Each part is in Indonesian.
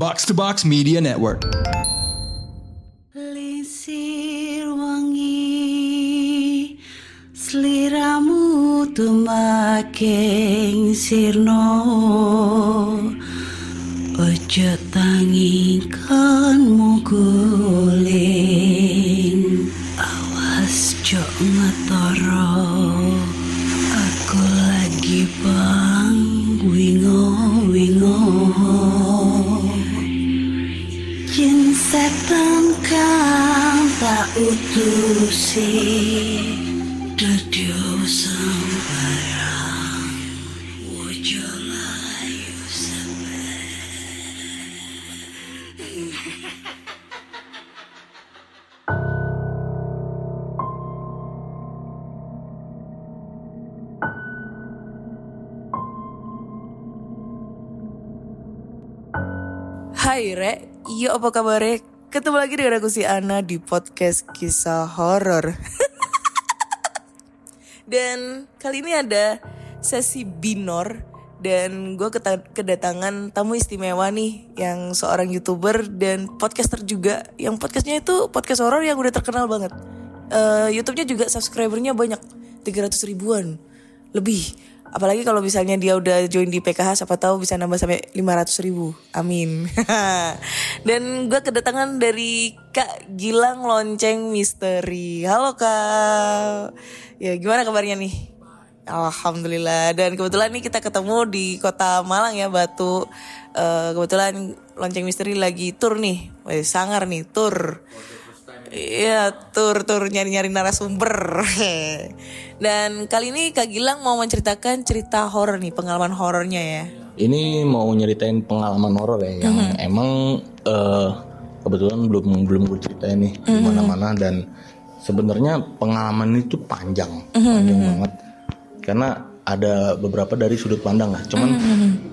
Box to Box Media Network. Lisir wangi Seliramu tumaking sirno Ojo tangingkanmu guling tak utusi Dadyo sembarang Wojo layu Hai Re, iya apa kabar Ketemu lagi dengan aku si Ana di podcast kisah horor. dan kali ini ada sesi binor dan gue kedatangan tamu istimewa nih yang seorang youtuber dan podcaster juga yang podcastnya itu podcast horor yang udah terkenal banget. Eh, YouTube-nya juga subscribernya banyak 300 ribuan lebih apalagi kalau misalnya dia udah join di PKH siapa tahu bisa nambah sampai 500 ribu. Amin. Dan gue kedatangan dari Kak Gilang Lonceng Misteri. Halo Kak. Ya gimana kabarnya nih? Alhamdulillah. Dan kebetulan nih kita ketemu di kota Malang ya Batu. Eh, kebetulan Lonceng Misteri lagi tur nih. Wih, sangar nih tur Iya, tur-tur nyari-nyari narasumber. Dan kali ini Kak Gilang mau menceritakan cerita horor nih, pengalaman horornya ya. Ini mau nyeritain pengalaman horor ya yang emang eh, kebetulan belum belum gue ceritain nih di mana-mana dan sebenarnya pengalaman itu panjang, panjang banget. Karena ada beberapa dari sudut pandang lah. Cuman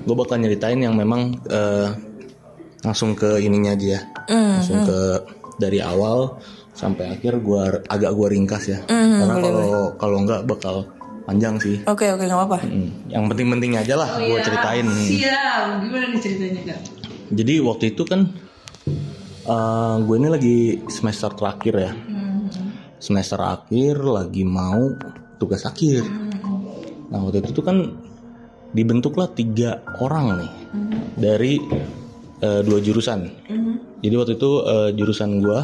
gue bakal nyeritain yang memang eh, langsung ke ininya aja ya. Langsung ke dari awal sampai akhir gua agak gua ringkas ya. Karena kalau kalau enggak bakal panjang sih. Oke, oke, nggak apa-apa. Hmm, yang penting-penting aja lah gue ceritain. Siap, gimana nih ceritanya kak? Jadi waktu itu kan eh gue ini lagi semester terakhir ya. Semester akhir lagi mau tugas akhir. Nah waktu itu tuh kan dibentuklah tiga orang nih dari eh, dua jurusan. Jadi waktu itu eh, jurusan gue.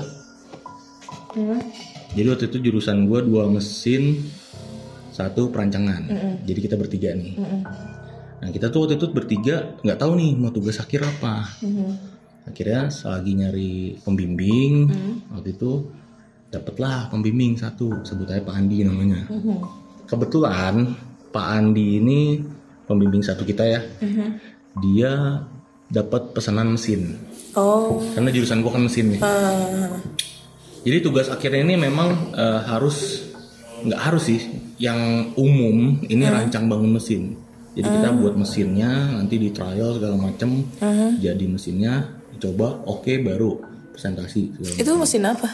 Jadi waktu itu jurusan gue dua mesin satu perancangan. Jadi kita bertiga nih. Nah kita tuh waktu itu bertiga nggak tahu nih mau tugas akhir apa. Akhirnya selagi nyari pembimbing waktu itu dapatlah pembimbing satu sebut aja Pak Andi namanya. Kebetulan Pak Andi ini pembimbing satu kita ya. Dia dapat pesanan mesin. Oh, karena jurusan gua kan mesin nih. eh, Jadi tugas akhirnya ini memang eh, harus nggak harus sih. Yang umum ini rancang bangun mesin. Jadi kita buat mesinnya nanti di trial segala macem. Jadi mesinnya dicoba oke baru presentasi segala itu mesin apa?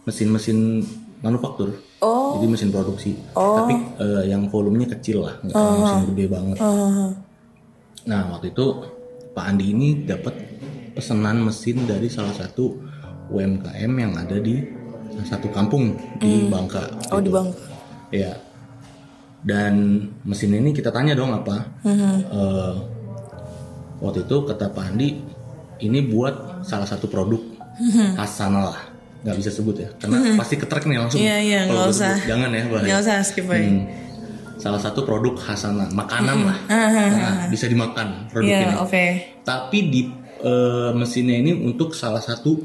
mesin-mesin manufaktur. Oh, Jadi mesin produksi. Tapi eh, yang volumenya kecil lah, nggak kayak mesin gede banget. eh, Nah waktu itu Pak Andi ini dapat pesanan mesin dari salah satu UMKM yang ada di salah satu kampung di Bangka. oh di gitu. bang. Iya. Dan mesin ini kita tanya dong apa? Eh, waktu itu kata Pak Andi ini buat salah satu produk khas sana lah. Nggak bisa sebut ya, karena pasti ketrek nih langsung. Iya, iya, nggak usah. sebut. Jangan ya. Nggak usah skip aja. Hmm. Salah satu produk khasana, makanan lah. Nah, bisa dimakan produk ini. oke. Tapi di eh, mesinnya ini untuk salah satu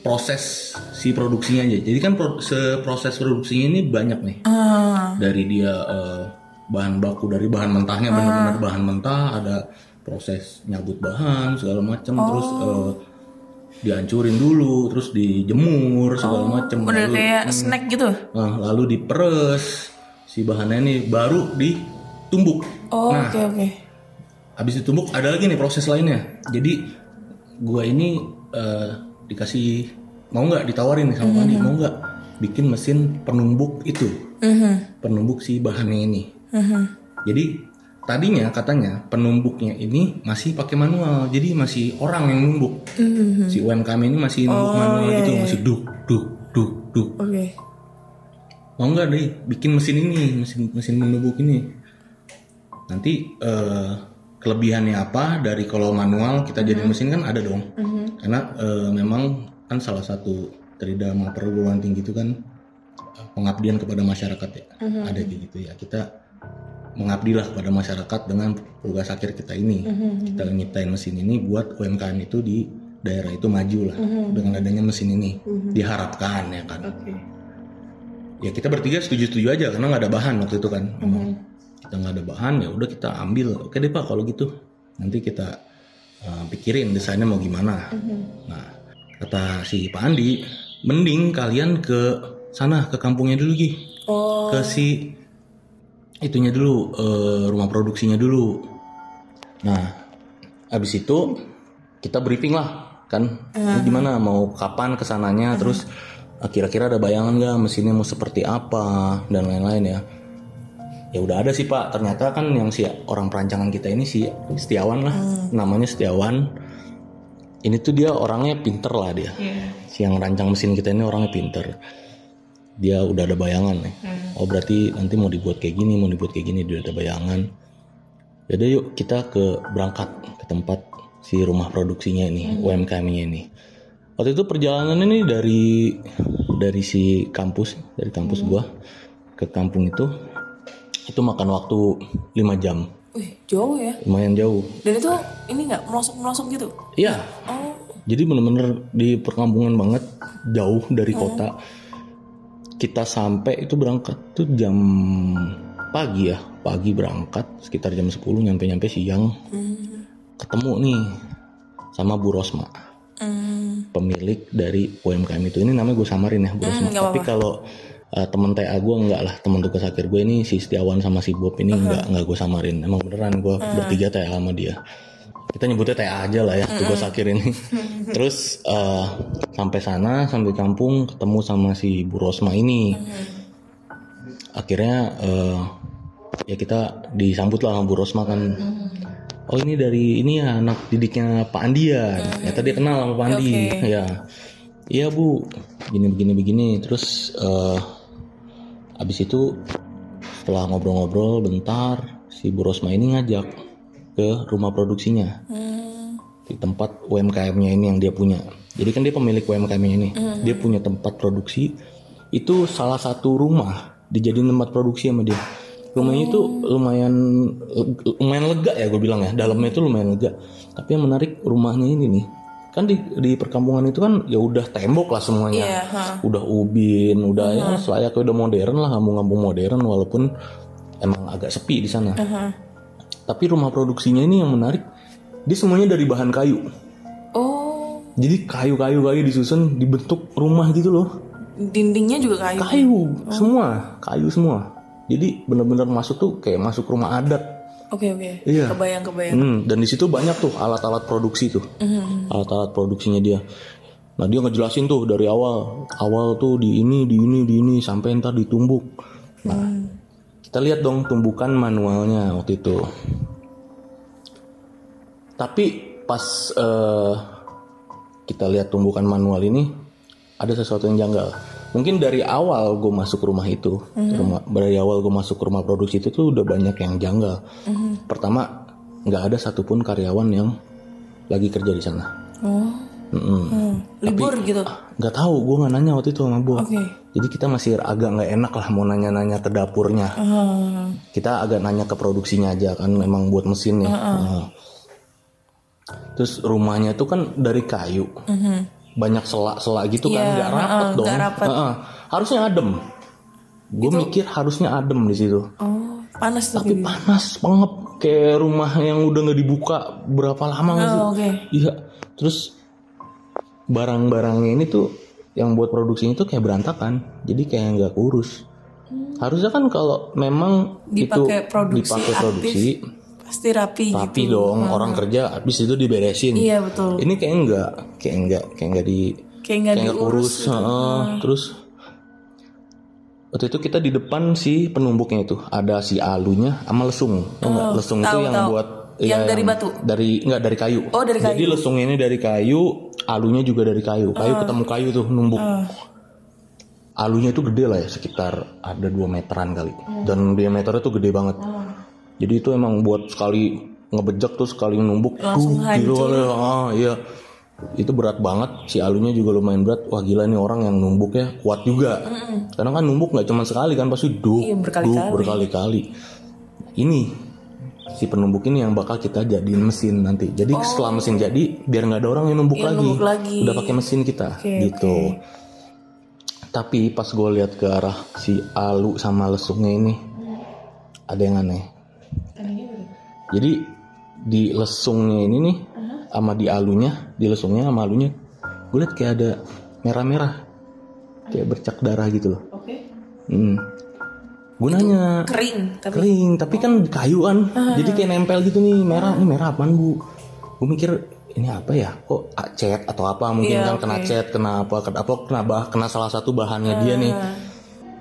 proses si produksinya aja. Jadi kan pro- se- proses produksinya ini banyak nih. Ah, Dari dia eh, bahan baku dari bahan mentahnya benar-benar bahan mentah, ada proses nyabut bahan segala macam, terus eh, dihancurin dulu, terus dijemur segala macam. udah Lalu- kayak snack gitu. Lalu diperes si bahannya ini baru ditumbuk. Oh, nah, oke oke. habis ditumbuk ada lagi nih proses lainnya. Jadi gua ini eh, dikasih mau nggak ditawarin nih sama Pandi mau nggak bikin mesin penumbuk itu, penumbuk si bahannya ini. Jadi tadinya katanya penumbuknya ini masih pakai manual jadi masih orang yang numbuk si UMKM ini masih numbuk manual iya, gitu iya. masih duk duk duk duk Oke. Mau nggak deh bikin mesin ini mesin mesin menumbuk ini. Nanti eh, kelebihannya apa? Dari kalau manual kita jadi mesin kan ada dong. Karena eh, memang kan salah satu dari dalam perguruan tinggi itu kan eh, pengabdian kepada masyarakat ya. Ada kayak gitu ya. Kita mengabdilah kepada masyarakat dengan tugas akhir kita ini. Kita nyiptain mesin ini buat UMKM itu di daerah itu maju lah dengan adanya mesin ini. Diharapkan ya kan. Oke. Ya kita bertiga setuju-setuju aja karena nggak ada bahan waktu itu kan memang. Kita nggak ada bahan ya udah kita ambil. Oke deh pak kalau gitu. Nanti kita uh, pikirin desainnya mau gimana. Nah kata si Pak Andi mending kalian ke sana ke kampungnya dulu Gi Oh. ke si itunya dulu eh, rumah produksinya dulu. Nah habis itu kita briefing lah kan. Ini gimana mau kapan ke sananya terus eh, kira-kira ada bayangan nggak mesinnya mau seperti apa? Dan lain-lain ya. Ya udah ada sih pak. Ternyata kan yang si orang perancangan kita ini si Setiawan lah. Namanya Setiawan. Ini tuh dia orangnya pinter lah dia. Iya. si yang rancang mesin kita ini orangnya pinter. Dia udah ada bayangan nih. Oh berarti nanti mau dibuat kayak gini mau dibuat kayak gini dia ada bayangan. Yaudah yuk kita ke berangkat ke tempat si rumah produksinya ini UMKM-nya ini waktu itu perjalanan ini dari dari si kampus dari kampus gua ke kampung itu itu makan waktu 5 jam Wih, jauh ya. lumayan jauh Dan itu ini nggak merosok-merosok gitu. Iya. Oh. Jadi bener-bener di perkampungan banget, jauh dari kota. Kita sampai itu berangkat tuh jam pagi ya, pagi berangkat sekitar jam 10 nyampe-nyampe siang. Ketemu nih sama Bu Rosma, Hmm. Pemilik dari UMKM itu. Ini namanya gue samarin ya, Rosma. nggak Tapi kalau uh, temen TA gue enggak lah, temen tugas akhir gue ini si Setiawan sama si Bob ini enggak enggak gue samarin. Emang beneran gue bertiga TA sama dia kita nyebutnya TA aja lah ya tugas akhir ini. Terus eh, sampai sana sampai kampung ketemu sama si Bu Rosma ini. Akhirnya eh, ya kita disambut lah sama Bu Rosma kan. Oh ini dari ini ya anak didiknya Pak Andi ya. Ternyata dia kenal sama Pak Andi. Oke. Ya. Iya Bu. Begini begini begini. Terus eh abis itu setelah ngobrol-ngobrol bentar si Bu Rosma ini ngajak ke rumah produksinya di tempat UMKM-nya ini yang dia punya. Jadi kan dia pemilik UMKM-nya ini. Dia punya tempat produksi. Itu salah satu rumah dijadiin tempat produksi sama dia. Rumahnya itu lumayan lumayan lega ya gue bilang ya. Dalamnya itu lumayan lega. Tapi yang menarik rumahnya ini nih. Kan di di perkampungan itu kan ya udah tembok lah semuanya. Iya, ha. Udah ubin, udah ya selayaknya udah modern lah, kampung-kampung modern walaupun emang agak sepi di sana. Tapi rumah produksinya ini yang menarik, dia semuanya dari bahan kayu. Oh, Jadi kayu-kayu kayu disusun dibentuk rumah gitu loh. dindingnya juga kayu. Kayu semua, kayu semua. Jadi bener-bener masuk tuh kayak masuk rumah adat. Oke oke. Iya. Kebayang kebayang. Hmm, dan di situ banyak tuh alat-alat produksi tuh, alat-alat produksinya dia. Nah dia ngejelasin tuh dari awal, awal tuh di ini, di ini, di ini sampai ntar ditumbuk. Nah kita lihat dong tumbukan manualnya waktu itu. Tapi pas eh, kita lihat tumbukan manual ini ada sesuatu yang janggal. Mungkin dari awal gue masuk rumah itu, rumah, dari awal gue masuk rumah produksi itu tuh udah banyak yang janggal. Pertama, nggak ada satupun karyawan yang lagi kerja di sana. Oh. Hmm. Libur gitu. Nggak tahu, gue nggak nanya waktu itu sama Bo. Oke. Jadi kita masih agak nggak enak lah mau nanya-nanya ke dapurnya. Ah. Kita agak nanya ke produksinya aja kan, memang buat mesinnya. Nah. Terus rumahnya tuh kan dari kayu, banyak selak-selak gitu kan, Iya, nggak rapet heeh, dong. nggak rapet. Heeh. Harusnya adem. Gue mikir harusnya adem di situ. Oh, panas tuh. Tapi panas pengep kayak rumah yang udah nggak dibuka berapa lama nggak sih? Oh, oke. Iya. Terus barang-barangnya ini tuh yang buat produksinya itu kayak berantakan. Jadi kayak nggak kurus. Harusnya kan kalau memang Dipakai itu produksi dipakai aktif, produksi Pasti rapi, rapi gitu. dong orang kerja habis itu diberesin. Iya betul. Ini kayak enggak, kayak enggak, kayak enggak di Kayak nggak kayak diurus. gitu. heeh. Terus waktu itu kita di depan si penumbuknya itu ada si alunya sama lesung nggak? lesung itu tahu, yang tahu. buat Yang dari batu? dari nggak dari kayu Oh, dari kayu. jadi lesung ini dari kayu alunya juga dari kayu kayu Ah. ketemu kayu tuh numbuk alunya itu gede lah ya sekitar ada 2 meteran kali Hmm. dan diameternya tuh gede banget jadi itu emang buat sekali ngebejek tuh sekali numbuk. Langsung tuh, gitu kali. ah iya. Itu berat banget. Si alunya juga lumayan berat. Wah gila nih orang yang numbuknya kuat juga. Karena kan numbuk nggak cuma sekali kan pasti duk Iya, berkali-kali. duk berkali-kali. Ini si penumbuk ini yang bakal kita jadiin mesin nanti. Jadi setelah mesin jadi biar nggak ada orang yang numbuk, Yang lagi. numbuk lagi. udah pakai mesin kita. Oke, gitu. Tapi pas gue lihat ke arah si alu sama lesungnya ini ada yang aneh jadi di lesungnya ini nih sama di alunya di lesungnya sama alunya gue lihat kayak ada merah-merah kayak bercak darah gitu loh. Oke. hmm. gue nanya Kering tapi kering tapi kan kayu kan. Jadi kayak nempel gitu nih merah. Ini merah apaan bu? Gue mikir ini apa ya? Kok cat atau apa? Mungkin Iya, kan kena oke. cat kena apa kena apa kena bah kena salah satu bahannya dia nih.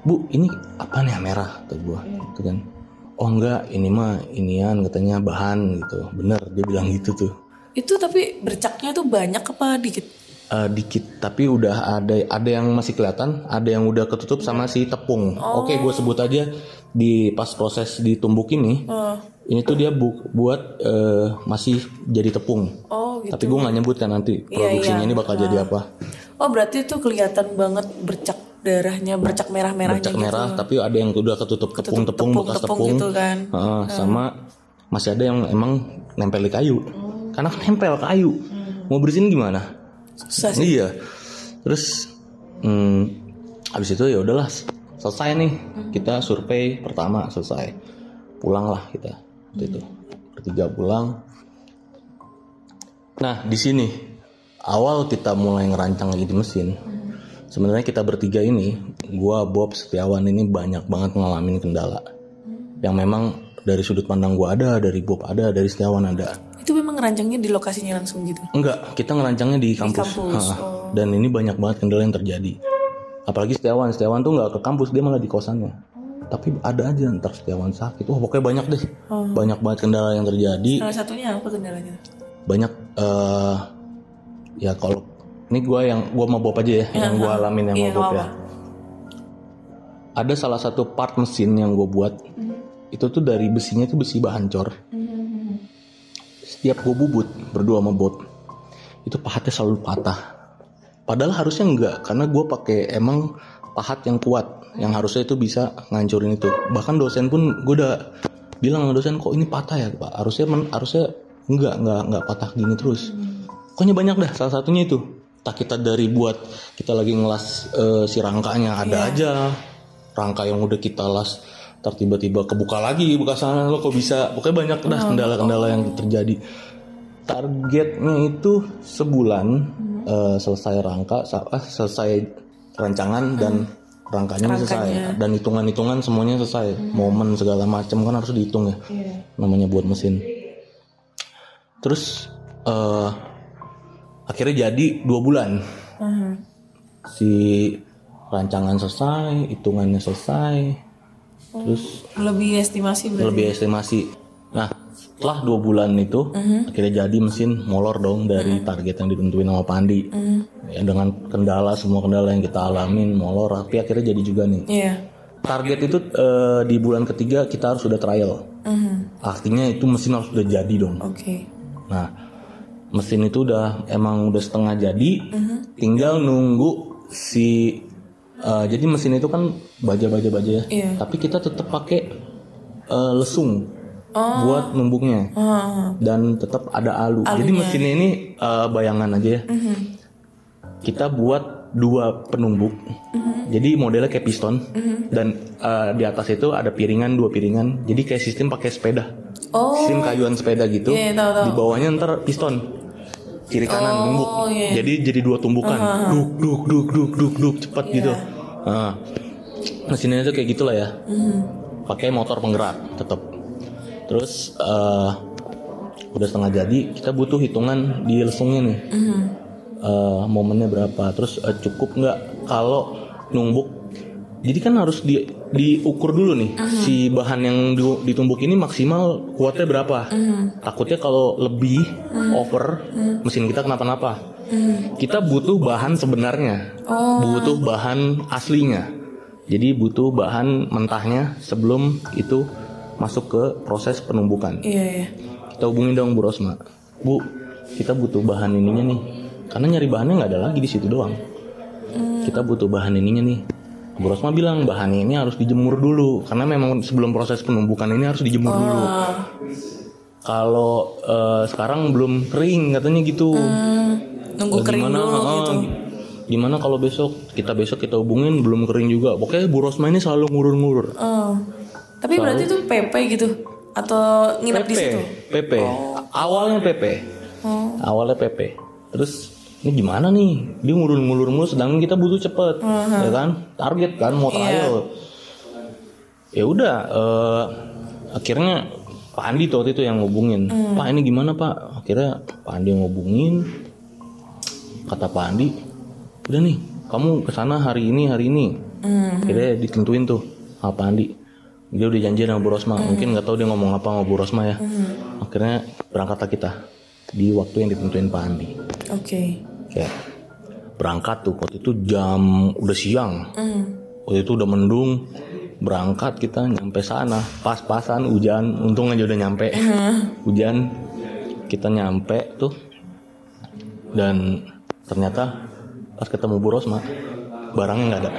Bu ini apa nih merah? Kata gue gitu kan oh enggak ini mah inian katanya bahan gitu. Bener dia bilang gitu tuh. Itu tapi bercaknya tuh banyak apa dikit? Eh, dikit tapi udah ada ada yang masih kelihatan ada yang udah ketutup sama si tepung. Oke gue sebut aja di pas proses ditumbukin nih Oh, ini tuh dia bu- buat eh, masih jadi tepung. Oh gitu. tapi gue nggak nyebut kan nanti produksinya iya. ini bakal jadi apa. Oh berarti itu kelihatan banget bercak darahnya, bercak merah-merahnya bercak gitu. merah tapi ada yang udah ketutup tepung-tepung tepung- bekas tepung tepung gitu kan. Heeh, sama masih ada yang emang nempel di kayu karena kan nempel kayu mau bersihin gimana Susah sih. Iya. Terus hmm, habis itu ya udahlah selesai nih. Kita survei pertama selesai. Pulanglah kita waktu itu. Bertiga pulang. Nah, di sini awal kita mulai ngerancang lagi di mesin. Sebenarnya kita bertiga ini, gua Bob Setiawan ini banyak banget ngalamin kendala. Yang memang dari sudut pandang gua ada, dari Bob ada, dari Setiawan ada. Itu memang rancangnya di lokasinya langsung gitu. Enggak, kita ngerancangnya di kampus. kampus, Ha, Dan ini banyak banget kendala yang terjadi. Apalagi Setiawan, Setiawan tuh nggak ke kampus, dia malah di kosannya. Tapi ada aja ntar Setiawan sakit. Wah pokoknya banyak deh. Banyak banget kendala yang terjadi. Salah satunya apa kendalanya? Banyak eh ya kalau ini gua yang gua mau Bob aja ya, yang gua alamin yang Iya, mau Bob nggak ya. Ada salah satu part mesin yang gue buat. Itu tuh dari besinya tuh besi bahancor. Setiap gue bubut berdua sama Bob, itu pahatnya selalu patah. Padahal harusnya enggak, karena gue pakai emang pahat yang kuat, yang harusnya itu bisa ngancurin itu. Bahkan dosen pun gue udah bilang sama dosen kok ini patah ya pak, harusnya men- harusnya enggak enggak enggak patah gini terus. Pokoknya banyak dah, salah satunya itu. Tak kita dari buat kita lagi ngelas eh, si rangkanya ada aja. Rangka yang udah kita las ntar tiba-tiba kebuka lagi buka sana lo kok bisa? Pokoknya banyak dah kendala-kendala yang terjadi. Targetnya itu sebulan eh, selesai rangka ah, selesai rancangan dan rangkanya selesai. Dan hitungan-hitungan semuanya selesai. Momen segala macam kan harus dihitung ya namanya buat mesin. Terus akhirnya jadi dua bulan si rancangan selesai hitungannya selesai terus Lebih estimasi berarti. lebih estimasi. Nah, setelah dua bulan itu, akhirnya jadi mesin molor dong dari target yang ditentuin sama Pandi. Ya, dengan kendala semua kendala yang kita alamin molor, tapi akhirnya jadi juga nih. Iya. Target itu eh, di bulan ketiga kita harus sudah trial. Artinya itu mesin harus sudah jadi dong. Oke. Nah, mesin itu udah emang udah setengah jadi, tinggal nunggu si eh, jadi mesin itu kan baja-baja-baja ya. Iya. Tapi kita tetap pakai eh, lesung buat numbuknya dan tetap ada alu. Jadi mesinnya ini eh, bayangan aja ya. Kita buat dua penumbuk. Jadi modelnya kayak piston dan eh, di atas itu ada piringan dua piringan. Jadi kayak sistem pakai sepeda. Oh. Sistem kayuan sepeda gitu. Iya, tahu, tahu. Di bawahnya ntar piston. Kiri kanan numbuk. iya. Jadi jadi dua tumbukan. Duk duk duk duk duk duk cepat gitu. Nah, mesinnya itu kayak gitulah ya. Pakai motor penggerak tetap. Terus eh, udah setengah jadi, kita butuh hitungan di lesungnya nih. Eh, momennya berapa? Terus eh, cukup nggak kalau numbuk Jadi kan harus di, diukur dulu nih si bahan yang di- ditumbuk ini maksimal kuatnya berapa. Takutnya kalau lebih over mesin kita kenapa-napa. Kita butuh bahan sebenarnya, butuh bahan aslinya. Jadi butuh bahan mentahnya sebelum itu masuk ke proses penumbukan. Iya iya. Kita hubungin dong Bu Rosma. Bu, kita butuh bahan ininya nih. Karena nyari bahannya nggak ada lagi di situ doang. Kita butuh bahan ininya nih. Bu Rosma bilang bahan ini harus dijemur dulu karena memang sebelum proses penumbukan ini harus dijemur dulu. Kalau eh, sekarang belum kering katanya gitu. Nunggu Nah, kering gimana, dulu ah, gitu. Gimana kalau besok kita besok kita hubungin belum kering juga. Pokoknya Bu Rosma ini selalu ngurur-ngurur. Oh. Tapi berarti itu PP gitu atau nginep PP, di situ? PP. Awalnya PP. Oh. Awalnya PP. Terus ini gimana nih? Dia ngulur-ngulur mulu sedangkan kita butuh cepet, Uh-huh. ya kan? Target kan mau Iya. trial. Ya udah, eh, akhirnya Pak Andi tuh waktu itu yang ngubungin. Hmm. Pak ini gimana Pak? Akhirnya Pak Andi ngubungin. Kata Pak Andi, udah nih, kamu ke sana hari ini hari ini. Hmm. Akhirnya ditentuin tuh sama Pak Andi. Dia udah janjian sama Bu Rosma. Hmm. Mungkin nggak tahu dia ngomong apa sama Bu Rosma ya. Akhirnya berangkatlah kita di waktu yang ditentuin Pak Andi. Oke. Kayak berangkat tuh waktu itu jam udah siang. Hmm. Waktu itu udah mendung. Berangkat kita nyampe sana pas-pasan hujan. Untung aja udah nyampe. Hujan kita nyampe tuh dan ternyata pas ketemu Bu Rosma barangnya nggak ada.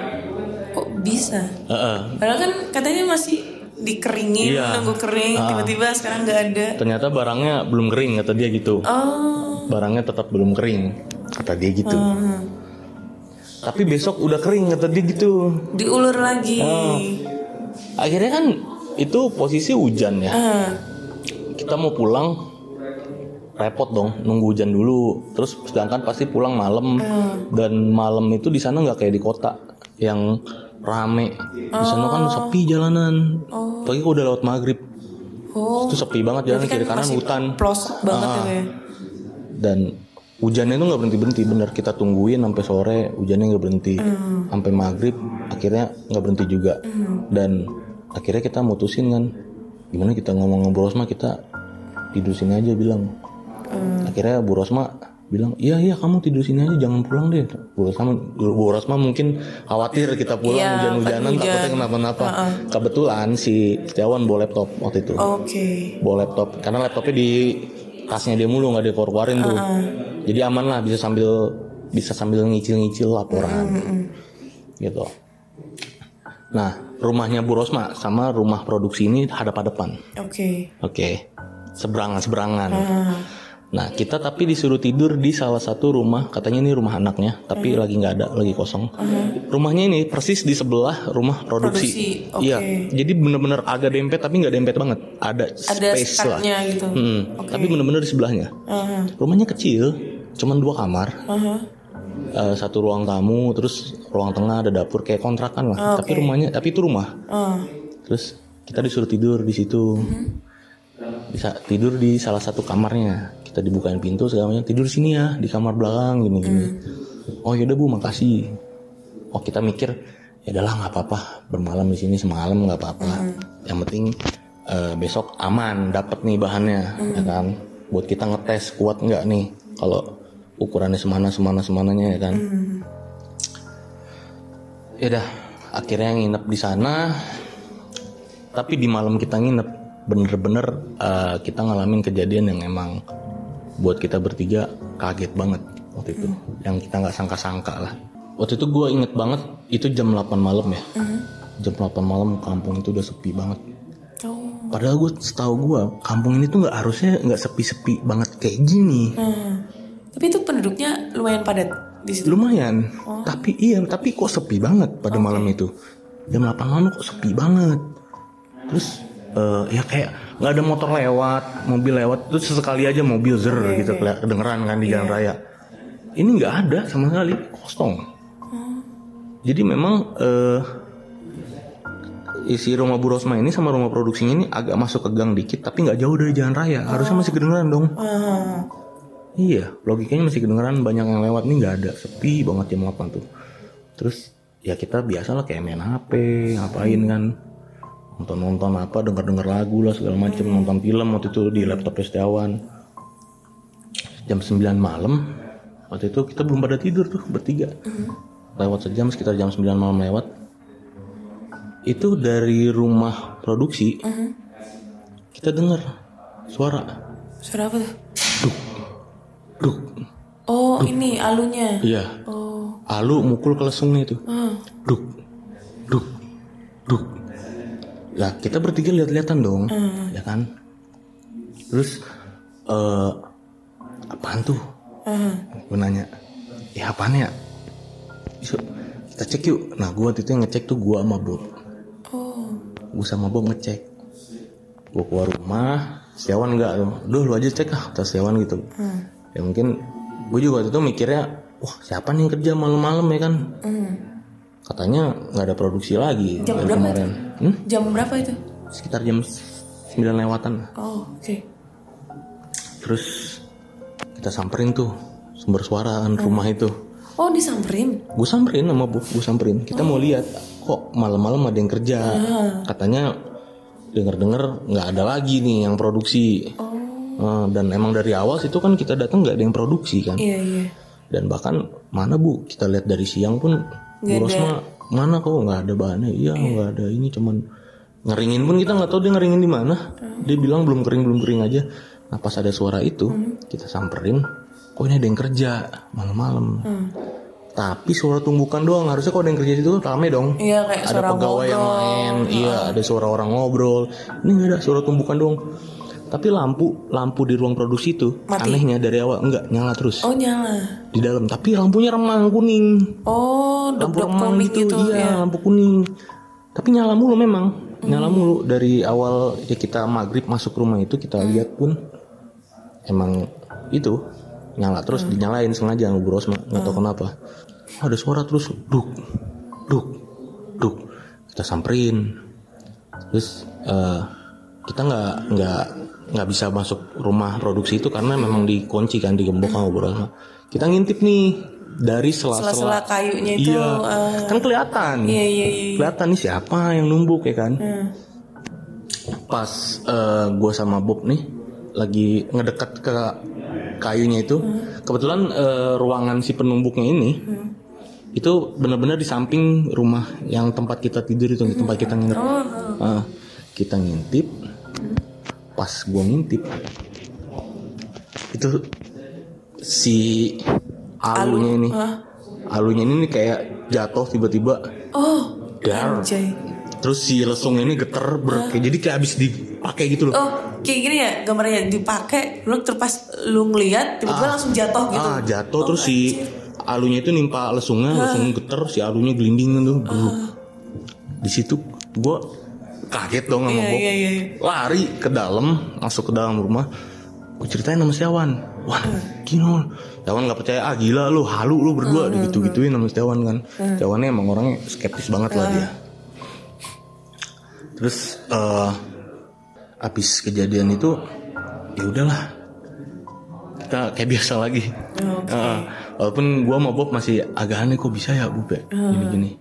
Kok bisa? Heeh. Padahal kan katanya masih dikeringin, Iya. nunggu kering, tiba-tiba sekarang nggak ada. Ternyata barangnya belum kering kata dia gitu. Oh. Barangnya tetap belum kering kata dia gitu. Hmm. Tapi besok udah kering kata dia gitu. Diulur lagi. Oh. Akhirnya kan itu posisi hujan ya. Ah. Kita mau pulang repot dong nunggu hujan dulu. Terus sedangkan pasti pulang malam dan malam itu di sana nggak kayak di kota yang rame. Di sana kan sepi jalanan. Pagi udah lewat maghrib. Oh. Itu sepi banget jalan Berarti kan kiri kanan hutan. Pelosok banget Ah. ya. dan hujannya itu nggak berhenti berhenti bener. Kita tungguin sampai sore hujannya nggak berhenti. Sampai maghrib akhirnya nggak berhenti juga. Dan akhirnya kita mutusin kan. Gimana kita ngomong sama Bu Rosma kita tidur sini aja bilang. Akhirnya Bu Rosma bilang iya iya kamu tidur sini aja jangan pulang deh. Bu Rosma Bu Rosma mungkin khawatir kita pulang Iya, hujan-hujanan hujan. takutnya kenapa-napa. Kebetulan si Setiawan bawa laptop waktu itu. Oke. bawa laptop karena laptopnya di tasnya dia mulu nggak dikeluarin tuh. Jadi aman lah bisa sambil bisa sambil ngicil-ngicil laporan. Gitu. Nah rumahnya Bu Rosma sama rumah produksi ini hadap-hadapan Oke. oke. Seberangan seberangan nah kita tapi disuruh tidur di salah satu rumah katanya ini rumah anaknya tapi lagi nggak ada lagi kosong rumahnya ini persis di sebelah rumah produksi, Produksi, oke. iya jadi bener-bener agak dempet tapi nggak dempet banget ada Ada space lah gitu. Hmm, Tapi bener-bener di sebelahnya. Aha. Rumahnya kecil, cuman dua kamar, Aha. Eh, satu ruang tamu, terus ruang tengah ada dapur kayak kontrakan lah. Tapi rumahnya, tapi itu rumah. Ah. Terus kita disuruh tidur di situ. Bisa tidur di salah satu kamarnya. Kita dibukain pintu segala macam. Tidur sini ya, di kamar belakang gini-gini. Oh yaudah bu, makasih. Oh kita mikir, ya udahlah nggak apa-apa. Bermalam di sini semalam nggak apa-apa. Yang penting eh, besok aman, dapat nih bahannya, ya kan? Buat kita ngetes kuat nggak nih? Kalau ukurannya semana semana semananya ya kan? Ya udah, akhirnya nginep di sana. Tapi di malam kita nginep, bener-bener eh, kita ngalamin kejadian yang emang buat kita bertiga kaget banget waktu itu. Yang kita nggak sangka-sangka lah. Waktu itu gue inget banget, itu jam 8 malam ya. Jam 8 malam kampung itu udah sepi banget. Oh. Padahal gue setahu gue kampung ini tuh nggak harusnya nggak sepi-sepi banget kayak gini. Hmm. Tapi itu penduduknya lumayan padat di situ. Lumayan. Tapi iya, tapi kok sepi banget pada malam itu. Jam 8 malam kok sepi banget. Terus eh, ya kayak nggak ada motor lewat, mobil lewat, terus sesekali aja mobil zer gitu keli- kedengeran kan di jalan raya. Ini nggak ada sama sekali, kosong. Jadi memang eh isi rumah Bu Rosma ini sama rumah produksinya ini agak masuk ke gang dikit, tapi nggak jauh dari jalan raya. Harusnya masih kedengeran dong. Ah. Iya, logikanya masih kedengeran banyak yang lewat nih nggak ada, sepi banget jam 8 tuh. Terus ya kita biasa lah kayak main HP ngapain kan nonton nonton apa denger denger lagu lah segala macem nonton film. Waktu itu di laptop Setiawan. Jam 9 malam. Waktu itu kita belum pada tidur tuh bertiga. Lewat sejam sekitar jam 9 malam lewat. Itu dari rumah produksi kita dengar suara. Suara apa tuh? duk Oh, ini alunya. iya. Oh. alu mukul ke lesungnya itu Ah. duk duk duk lah kita bertiga lihat-lihatan dong ya kan? Terus eh apaan tuh? Ah. gue nanya ya apaan ya? Yuk, kita cek yuk. Nah gue waktu itu yang ngecek tuh gue sama Bob. Oh. gue sama Bob ngecek. Gue keluar rumah Setiawan enggak tuh? Duh lu aja cek ah kata Setiawan gitu. Ya mungkin gue juga waktu itu mikirnya wah siapa nih yang kerja malam-malam ya kan katanya nggak ada produksi lagi Jam berapa kemarin. Hmm? Jam berapa itu? sekitar jam 9 lewatan. Oh, oke. terus kita samperin tuh sumber suara kan rumah itu. Oh, disamperin. gue samperin sama Bob gue samperin. Kita mau lihat kok malam-malam ada yang kerja. Katanya denger-denger nggak ada lagi nih yang produksi. Eh, dan emang dari awal situ kan kita datang nggak ada yang produksi kan. Iya, iya. dan bahkan mana bu kita lihat dari siang pun Bu Rosma mana kok nggak ada bahannya. Iya nggak ada. Ini cuman ngeringin. Pun kita nggak tahu dia ngeringin di mana. Dia bilang belum kering belum kering aja. Nah pas ada suara itu kita samperin kok ini ada yang kerja? Malam-malam. Tapi suara tumbukan doang. Harusnya kalau ada yang kerja di situ rame dong. Iya, kayak ada suara pegawai yang ngobrol. main. Iya ada suara orang ngobrol. Ini nggak ada suara tumbukan doang tapi lampu lampu di ruang produksi itu Mati. anehnya dari awal enggak nyala terus. Oh, nyala. di dalam tapi lampunya remang kuning. Oh, lampu dok-dok remang kuning gitu, gitu. iya ya. lampu kuning. Tapi nyala mulu memang nyala mulu. Dari awal ya kita maghrib masuk rumah itu kita lihat pun emang itu nyala terus dinyalain sengaja Bu Rosma nggak tahu kenapa. Ada suara terus duk duk duk. Kita samperin. Terus eh, kita nggak nggak nggak bisa masuk rumah produksi itu karena memang dikunci kan digembok sama Bu Rosma kita ngintip nih dari Sela-sela kayunya itu. iya ah. kan kelihatan Iya, iya, iya. kelihatan nih siapa yang numbuk ya kan Hmm. pas eh, gue sama Bob nih lagi ngedekat ke kayunya itu kebetulan eh, ruangan si penumbuknya ini itu benar-benar di samping rumah yang tempat kita tidur itu tempat kita nginep Ah, kita ngintip pas gue ngintip itu si alunya ini. alunya ini nih kayak jatuh tiba-tiba. Oh, dar. anjay. terus si lesungnya ini geter ber jadi kayak abis dipakai gitu loh. Oh, kayak gini ya gambarnya. Dipakai, lu terus pas lu ngeliat tiba-tiba langsung jatuh gitu. ah jatuh. Terus si alunya itu nimpa lesungnya lesungnya geter si alunya gelinding tuh. Bruk. di situ gue kaget dong sama Iya, Bob. iya, iya. lari ke dalam masuk ke dalam rumah. Gue ceritain sama Setiawan wah gino Setiawan nggak percaya ah gila lu halu lu berdua gitu gituin sama Setiawan kan. Setiawannya emang orangnya skeptis banget lah dia. Terus eh abis kejadian itu ya udahlah. Kita kayak biasa lagi. Eh, walaupun gua sama Bob masih agak aneh kok bisa ya Bob ya gini-gini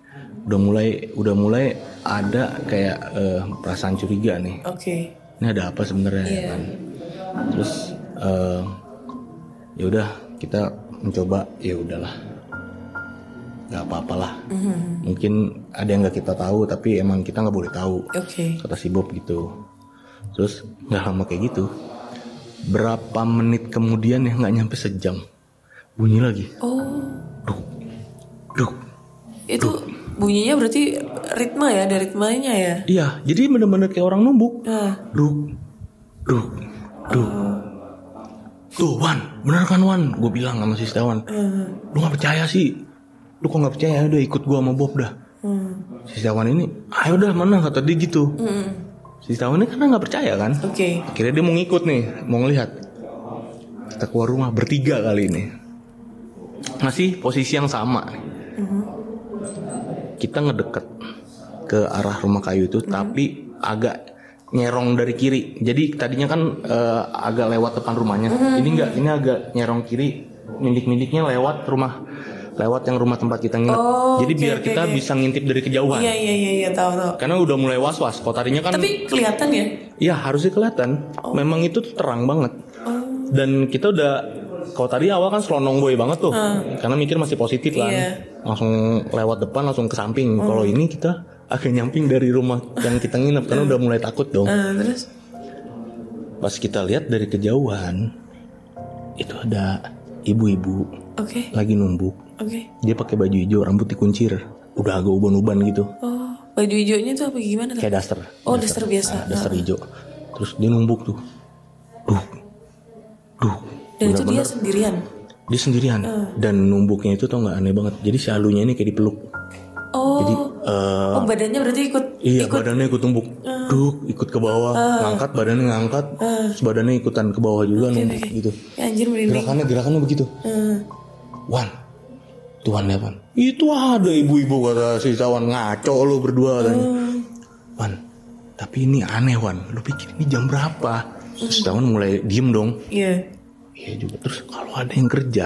udah mulai udah mulai ada kayak eh, perasaan curiga nih. Oke. ini ada apa sebenarnya ya kan? Terus eh, ya udah kita mencoba ya udahlah. Nggak apa-apalah mungkin ada yang nggak kita tahu tapi emang kita nggak boleh tahu. Oke. kata si Bob gitu. Terus nggak lama kayak gitu berapa menit kemudian ya nggak nyampe sejam bunyi lagi. Oh, duk duk itu bunyinya berarti ritme ya, ada ritmenya ya. iya jadi bener-bener kayak orang numbuk. Nah, duk duk duk tuh Wan bener kan Wan? Gue bilang sama si Setiawan lu nggak percaya sih? Lu kok nggak percaya? Udah ikut gue sama Bob dah. Si Setiawan ini ayo dah mana? kata dia gitu. Si Setiawan ini karena nggak percaya kan? Oke. akhirnya dia mau ngikut nih mau ngelihat. Kita keluar rumah bertiga kali ini. Masih posisi yang sama kita ngedeket ke arah rumah kayu itu tapi agak nyerong dari kiri jadi tadinya kan eh, agak lewat depan rumahnya ini enggak ini agak nyerong kiri mindik-mindiknya lewat rumah lewat yang rumah tempat kita nginep. Oh, Jadi oke, biar kita oke. bisa ngintip dari kejauhan. Iya iya iya iya tahu tahu. Karena udah mulai was-was. Kalau tadinya kan Tapi kelihatan ya? Iya harusnya kelihatan. Memang itu terang banget. Dan kita udah kalau tadi awal kan selonong boy banget tuh. Karena mikir masih positif kan. Iya. Langsung lewat depan langsung ke samping. Kalau ini kita agak nyamping dari rumah yang kita nginep karena udah mulai takut dong. Eh, terus Pas kita lihat dari kejauhan itu ada ibu-ibu oke lagi numbuk. oke. Dia pakai baju hijau, rambut dikuncir. Udah agak uban-uban gitu. Oh baju hijaunya tuh apa gimana? tuh? Kayak daster. Oh daster biasa. Ah, daster hijau. Terus dia numbuk tuh. Duh. Duh. Dan itu dia sendirian. Dia sendirian dan numbuknya itu tau nggak aneh banget. Jadi si alunya ini kayak dipeluk. Oh. Jadi eh, oh badannya berarti ikut iya ikut. badannya ikut tumbuk. Duk, ikut ke bawah, ngangkat badannya ngangkat, terus badannya ikutan ke bawah juga numbuk gitu. Ya, anjir merinding. Gerakannya gerakannya begitu. Eh, Wan, Tuhan ya Wan. Itu ada ibu-ibu kata si Tawan ngaco lu berdua katanya. Wan, tapi ini aneh Wan. Lu pikir ini jam berapa? Terus Tawan mulai diem dong. Iya. Iya juga. Terus kalau ada yang kerja,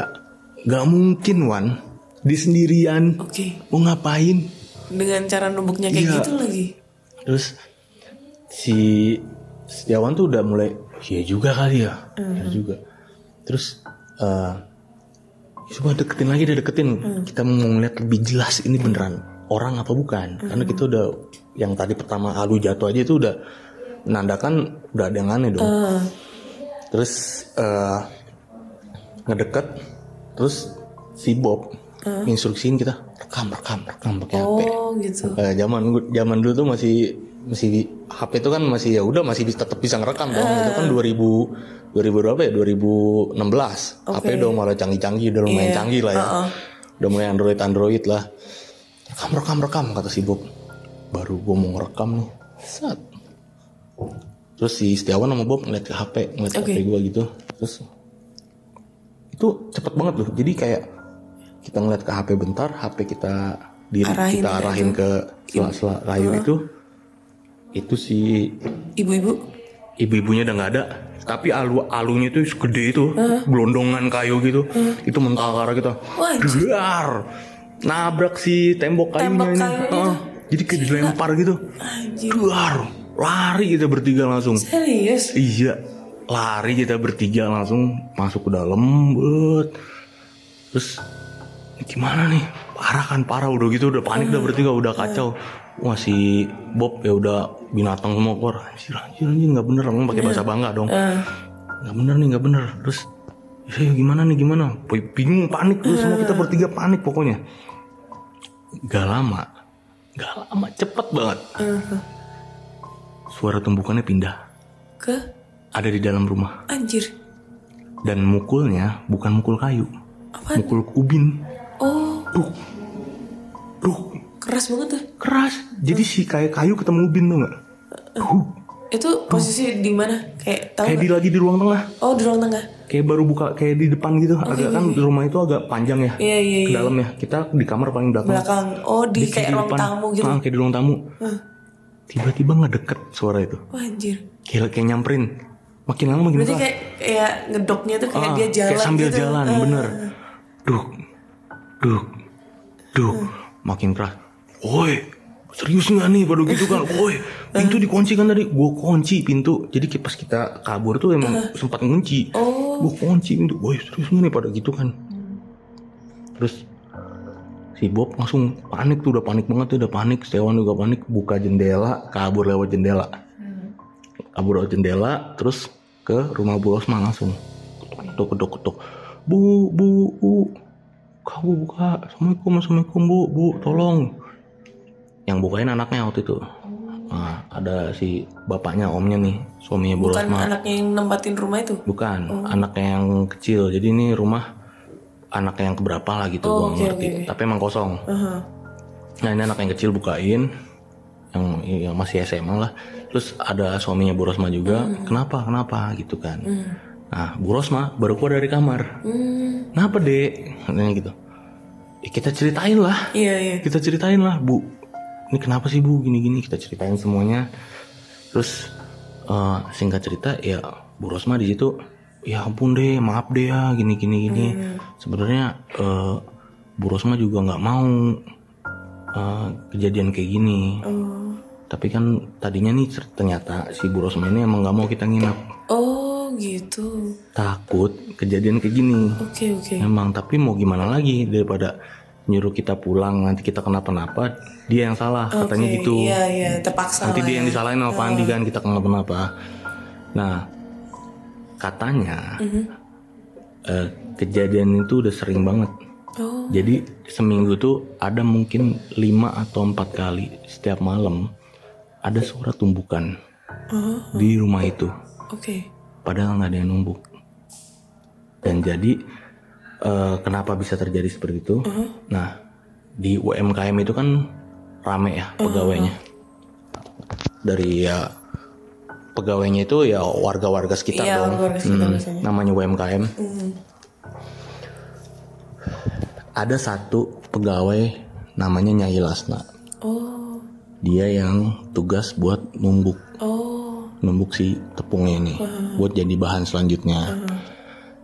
nggak mungkin Wan. Di sendirian. Oke. Mau ngapain? Dengan cara numbuknya kayak Iya. gitu lagi. Terus si Setiawan tuh udah mulai, iya juga kali ya, iya juga. Terus eh coba deketin lagi, deh deketin. Kita mau ngeliat lebih jelas ini beneran orang apa bukan? Karena kita udah yang tadi pertama alu jatuh aja itu udah menandakan udah ada yang aneh dong. Eh, Terus eh ngedeket, terus si Bob instruksiin kita rekam, rekam, rekam pakai HP. oh gitu. Eh, zaman zaman dulu tuh masih masih HP itu kan masih ya udah masih bisa, tetap bisa ngerekam dong. Itu kan 2000 2000 berapa ya? 2016. HP udah malah canggih-canggih, udah lumayan Iya, canggih lah ya. uh-uh. Udah mulai Android Android lah. Rekam rekam rekam kata si Bob. Baru gue mau ngerekam nih. Sat. Terus si Setiawan sama Bob ngeliat ke HP, ngeliat Oke. HP gue gitu. Terus itu cepet banget loh. Jadi kayak kita ngeliat ke HP bentar, HP kita di Arahin kita arahin ke sela-sela kayu itu. Itu si Ibu-ibu. ibu-ibunya udah nggak ada. Tapi alu alunya itu gede itu, gelondongan kayu gitu. Itu mental kita. Dar. Nabrak si tembok kayunya Tembok ini. kayu Heeh. Jadi kayak dilempar gitu. Dar. Lari kita bertiga langsung. Serius? Iya, lari kita bertiga langsung masuk ke dalam, bet. Terus gimana nih? Parah kan, parah udah gitu, udah panik udah bertiga, udah kacau. Wah si Bob ya udah binatang semua keluar. Anjir, anjir, anjir nggak bener, ngomong pakai bahasa bangga dong. Eh, Nggak bener nih, nggak bener. Terus, ya gimana nih, gimana? Bingung, panik, terus semua kita bertiga panik pokoknya. Gak lama, gak lama, cepet banget. Suara tumbukannya pindah ke ada di dalam rumah. Anjir. dan mukulnya bukan mukul kayu. Apaan? mukul ubin. Oh, duh duh keras banget tuh. keras. Jadi si kayak kayu ketemu ubin tuh nggak? Duh, Itu posisi di mana? Kayak tahu kayak di lagi di ruang tengah. Oh, di ruang tengah. kayak baru buka kayak di depan gitu. Agak kan rumah itu agak panjang ya. Iya, iya, ke iya. dalam ya. Kita di kamar paling belakang. Belakang. Oh, di Dia kayak ruang depan. tamu gitu. Ah, kayak di ruang tamu. Tiba-tiba ngedeket suara itu. Wah, anjir. kayak kayak nyamperin makin lama makin Berarti kayak kayak ngedoknya tuh kayak Ah, dia jalan kayak sambil gitu. jalan Ah. bener. Duk duk duk. Makin keras woi serius nggak nih pada gitu kan woi pintu dikunci kan tadi? Gue kunci pintu. Jadi pas kita kabur tuh emang sempat ngunci. Oh. gue kunci pintu. Woi serius nggak nih pada gitu kan? Terus si Bob langsung panik tuh udah panik banget tuh udah panik. Setiawan juga panik buka jendela kabur lewat jendela. Kabur lewat jendela terus ke rumah Bu Rosma langsung. Ketuk ketuk ketuk bu bu bu kamu buka assalamualaikum assalamualaikum bu bu tolong. Yang bukain anaknya waktu itu. Nah, ada si bapaknya omnya nih suaminya Bu Bukan Rosma anaknya yang nempatin rumah itu. bukan anaknya yang kecil. Jadi ini rumah anaknya yang keberapa lah gitu Oh, gua oke, ngerti. oke. tapi emang kosong. Aha. Nah ini anak yang kecil bukain. Yang, yang masih SMA lah. Terus ada suaminya Bu Rosma juga. Kenapa? Kenapa? Gitu kan. Nah Bu Rosma baru keluar dari kamar. Hmm. Kenapa dek? Katanya gitu. Ya, kita ceritain lah. Iya, iya. Kita ceritain lah Bu. Ini kenapa sih Bu gini-gini? Kita ceritain semuanya. Terus eh, singkat cerita ya Bu Rosma di situ. Ya ampun deh, maaf deh ya, gini gini gini. Sebenarnya eh, Bu Rosma juga nggak mau eh, kejadian kayak gini Oh. Tapi kan tadinya nih ternyata si Bu Rosma ini emang nggak mau kita nginep Oh gitu. takut kejadian kayak gini Oke oke. emang tapi mau gimana lagi daripada nyuruh kita pulang nanti kita kenapa-napa dia yang salah katanya Oke, gitu Iya iya terpaksa nanti dia ya. yang disalahin sama Pandi kan kita kenapa-napa nah katanya Mhm. eh, kejadian itu udah sering banget Oh jadi seminggu tuh ada mungkin 5 atau empat kali setiap malam ada suara tumbukan oh, di rumah itu. Oke. padahal nggak ada yang numbuk dan jadi eh, kenapa bisa terjadi seperti itu? Nah di UMKM itu kan rame ya pegawainya. Dari ya pegawainya itu ya warga-warga sekitar Iya, dong. warga sekitar Hmm, namanya UMKM ada satu pegawai namanya Nyai Lasna dia yang tugas buat numbuk oh numbuk si tepungnya ini buat jadi bahan selanjutnya.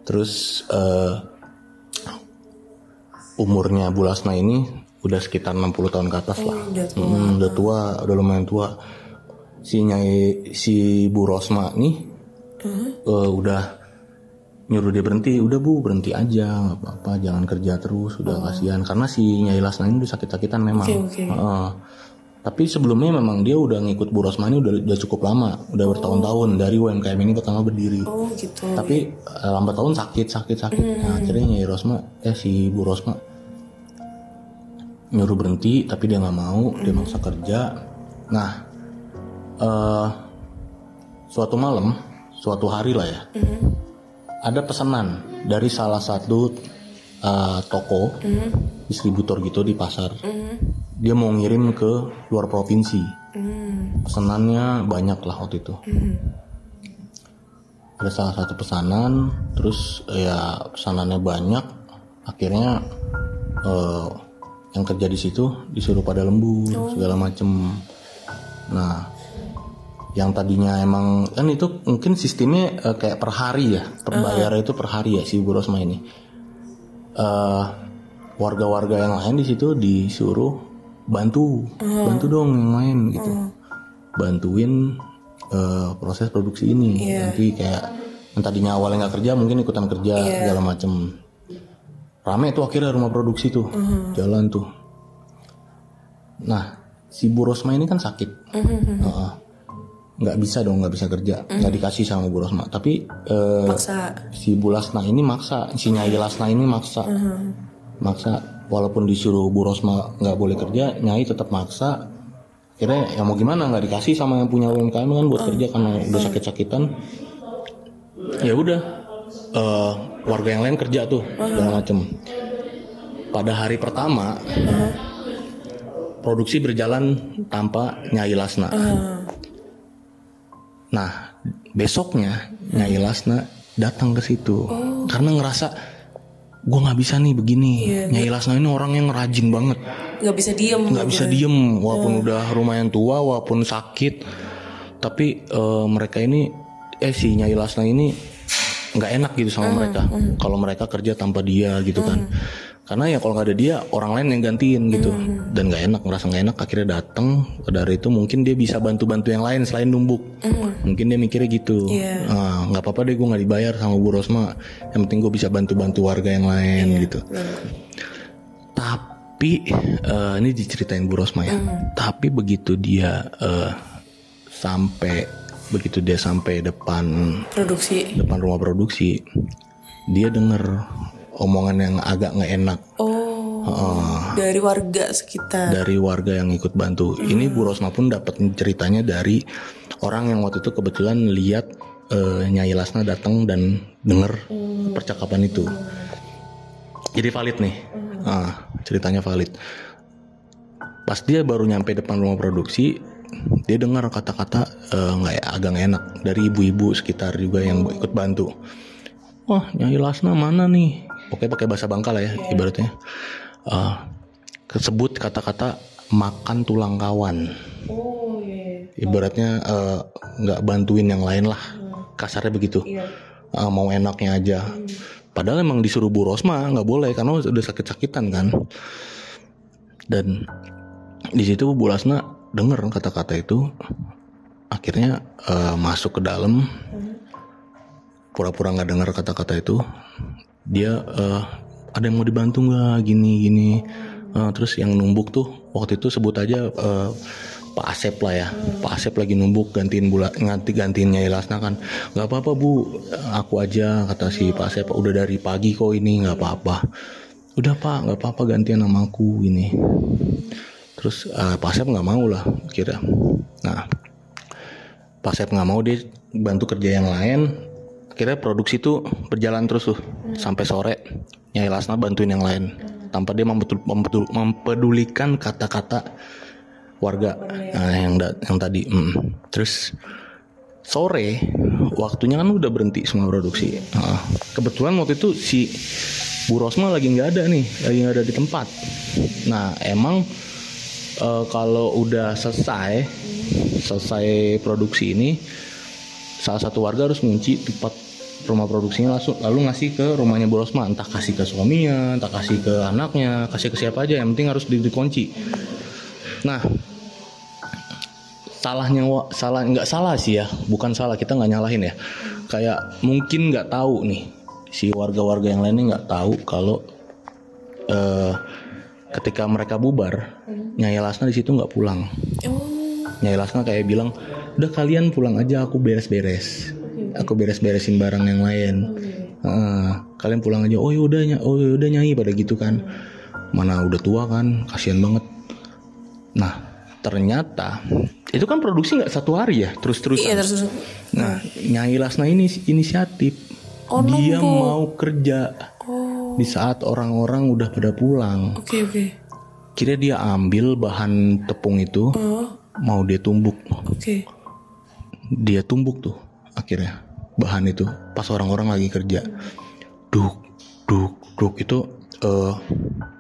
Terus eh, umurnya Bu Lasna ini udah sekitar 60 tahun ke atas lah. udah tua. Mm, udah tua, udah lumayan tua. Si Nyai si Bu Rosma nih eh, udah nyuruh dia berhenti, udah Bu berhenti aja, nggak apa-apa, jangan kerja terus, udah kasihan karena si Nyai Lasna ini udah sakit-sakitan memang. Oke, oke. Heeh. Tapi sebelumnya memang dia udah ngikut Bu Rosma ini udah, udah cukup lama, udah bertahun-tahun dari UMKM ini pertama berdiri. oh gitu. Tapi eh, lambat tahun sakit, sakit, sakit. Nah, akhirnya Nyai Rosma, eh si Bu Rosma nyuruh berhenti, tapi dia nggak mau, dia maksa kerja. Nah, eh suatu malam, suatu hari lah ya, ada pesanan dari salah satu eh, toko distributor gitu di pasar. Dia mau ngirim ke luar provinsi. Pesanannya banyak lah waktu itu. Ada salah satu pesanan, terus ya pesanannya banyak. Akhirnya eh, yang kerja di situ disuruh pada lembur segala macem. Nah, yang tadinya emang kan itu mungkin sistemnya eh, kayak per hari ya, per bayar itu per hari ya si Bu Rosma ini. Eh, warga-warga yang lain di situ disuruh bantu, bantu dong yang lain gitu, bantuin eh, proses produksi ini. Nanti kayak yang tadinya awalnya nggak kerja mungkin ikutan kerja segala macem. Rame tuh akhirnya rumah produksi tuh, jalan tuh. Nah, si Bu Rosma ini kan sakit. Heeh. nggak bisa dong nggak bisa kerja. Nggak dikasih sama Bu Rosma. Tapi Maksa. si Bu Lasna ini maksa. Si Nyai Lasna ini maksa. Maksa walaupun disuruh Bu Rosma nggak boleh kerja Nyai tetap maksa. Akhirnya ya mau gimana nggak dikasih sama yang punya UMKM kan buat kerja karena udah sakit-sakitan. Ya udah eh, warga yang lain kerja tuh segala macem. Pada hari pertama produksi berjalan tanpa Nyai Lasna. Nah, besoknya Nyai Lasna datang ke situ karena ngerasa gue nggak bisa nih begini. Nyai Lasna ini orang yang rajin banget, nggak bisa diem. nggak bisa diem walaupun udah lumayan tua, walaupun sakit. Tapi eh, mereka ini, eh si Nyai Lasna ini nggak enak gitu sama mereka. Kalau mereka kerja tanpa dia gitu kan. Karena ya kalau nggak ada dia orang lain yang gantiin gitu. Dan nggak enak ngerasa nggak enak akhirnya datang dari itu mungkin dia bisa bantu-bantu yang lain selain numbuk. Mungkin dia mikirnya gitu. Iya. Ah, nggak apa-apa deh gue nggak dibayar sama Bu Rosma. Yang penting gue bisa bantu-bantu warga yang lain gitu. tapi eh, ini diceritain Bu Rosma ya. Tapi begitu dia eh, sampai begitu dia sampai depan Produksi. depan rumah produksi dia denger omongan yang agak nggak enak Oh. Dari warga sekitar. dari warga yang ikut bantu. Ini Bu Rosma pun dapat ceritanya dari orang yang waktu itu kebetulan lihat eh, Nyai Lasna datang dan denger percakapan itu. Jadi valid nih. Ah, ceritanya valid. Pas dia baru nyampe depan rumah produksi, dia dengar kata-kata eh, nggak ya, agak nggak enak dari ibu-ibu sekitar juga yang ikut bantu. Wah, Nyai Lasna mana nih? Oke pakai bahasa Bangka lah ya ibaratnya. Eh, kesebut kata-kata makan tulang kawan. Oh iya. Ibaratnya eh, nggak bantuin yang lain lah. Kasarnya begitu. Eh, mau enaknya aja. padahal emang disuruh Bu Rosma nggak boleh karena udah sakit-sakitan kan dan di situ Bu Lasna denger kata-kata itu akhirnya eh, masuk ke dalam pura-pura nggak dengar kata-kata itu dia eh, ada yang mau dibantu nggak? Gini gini. Eh, terus yang numbuk tuh waktu itu sebut aja eh, Pak Asep lah ya. Pak Asep lagi numbuk gantiin bula ganti gantiin Nyai Lasna kan. Nggak apa-apa bu. Aku aja kata si Pak Asep. Udah dari pagi kok ini nggak apa-apa. Udah pak. Nggak apa-apa gantian sama aku gini. Terus eh, Pak Asep nggak mau lah kira. Nah Pak Asep nggak mau dia bantu kerja yang lain akhirnya produksi itu berjalan terus tuh sampai sore. Nyai Lasna bantuin yang lain. Tanpa dia membetul- mempedulikan kata-kata warga nah, yang da- yang tadi. Mm. terus sore waktunya kan udah berhenti semua produksi. Nah, kebetulan waktu itu si Bu Rosma lagi nggak ada nih lagi nggak ada di tempat. Nah emang eh, kalau udah selesai selesai produksi ini salah satu warga harus ngunci tempat rumah produksinya langsung lalu ngasih ke rumahnya Bu Rosma entah kasih ke suaminya entah kasih ke anaknya kasih ke siapa aja yang penting harus di- dikunci nah salahnya salah nggak salah sih ya. Bukan salah kita nggak nyalahin ya. Kayak mungkin nggak tahu nih si warga-warga yang lainnya nggak tahu kalau eh, ketika mereka bubar Nyai Lasna di situ nggak pulang. Nyai Lasna kayak bilang udah kalian pulang aja aku beres-beres aku beres-beresin barang yang lain. Heeh, kalian pulang aja. Oh yaudah oh yaudah nyai pada gitu kan. Mana udah tua kan kasihan banget. Nah ternyata itu kan produksi nggak satu hari ya terus-terusan. Iya terus nah Nyai Lasna ini inisiatif. Oh, dia numpuk. mau kerja. Oh. Di saat orang-orang udah pada pulang. Oke oke. Kira dia ambil bahan tepung itu Oh. mau dia tumbuk. Oke. Dia tumbuk tuh akhirnya bahan itu pas orang-orang lagi kerja. Duk duk duk itu eh,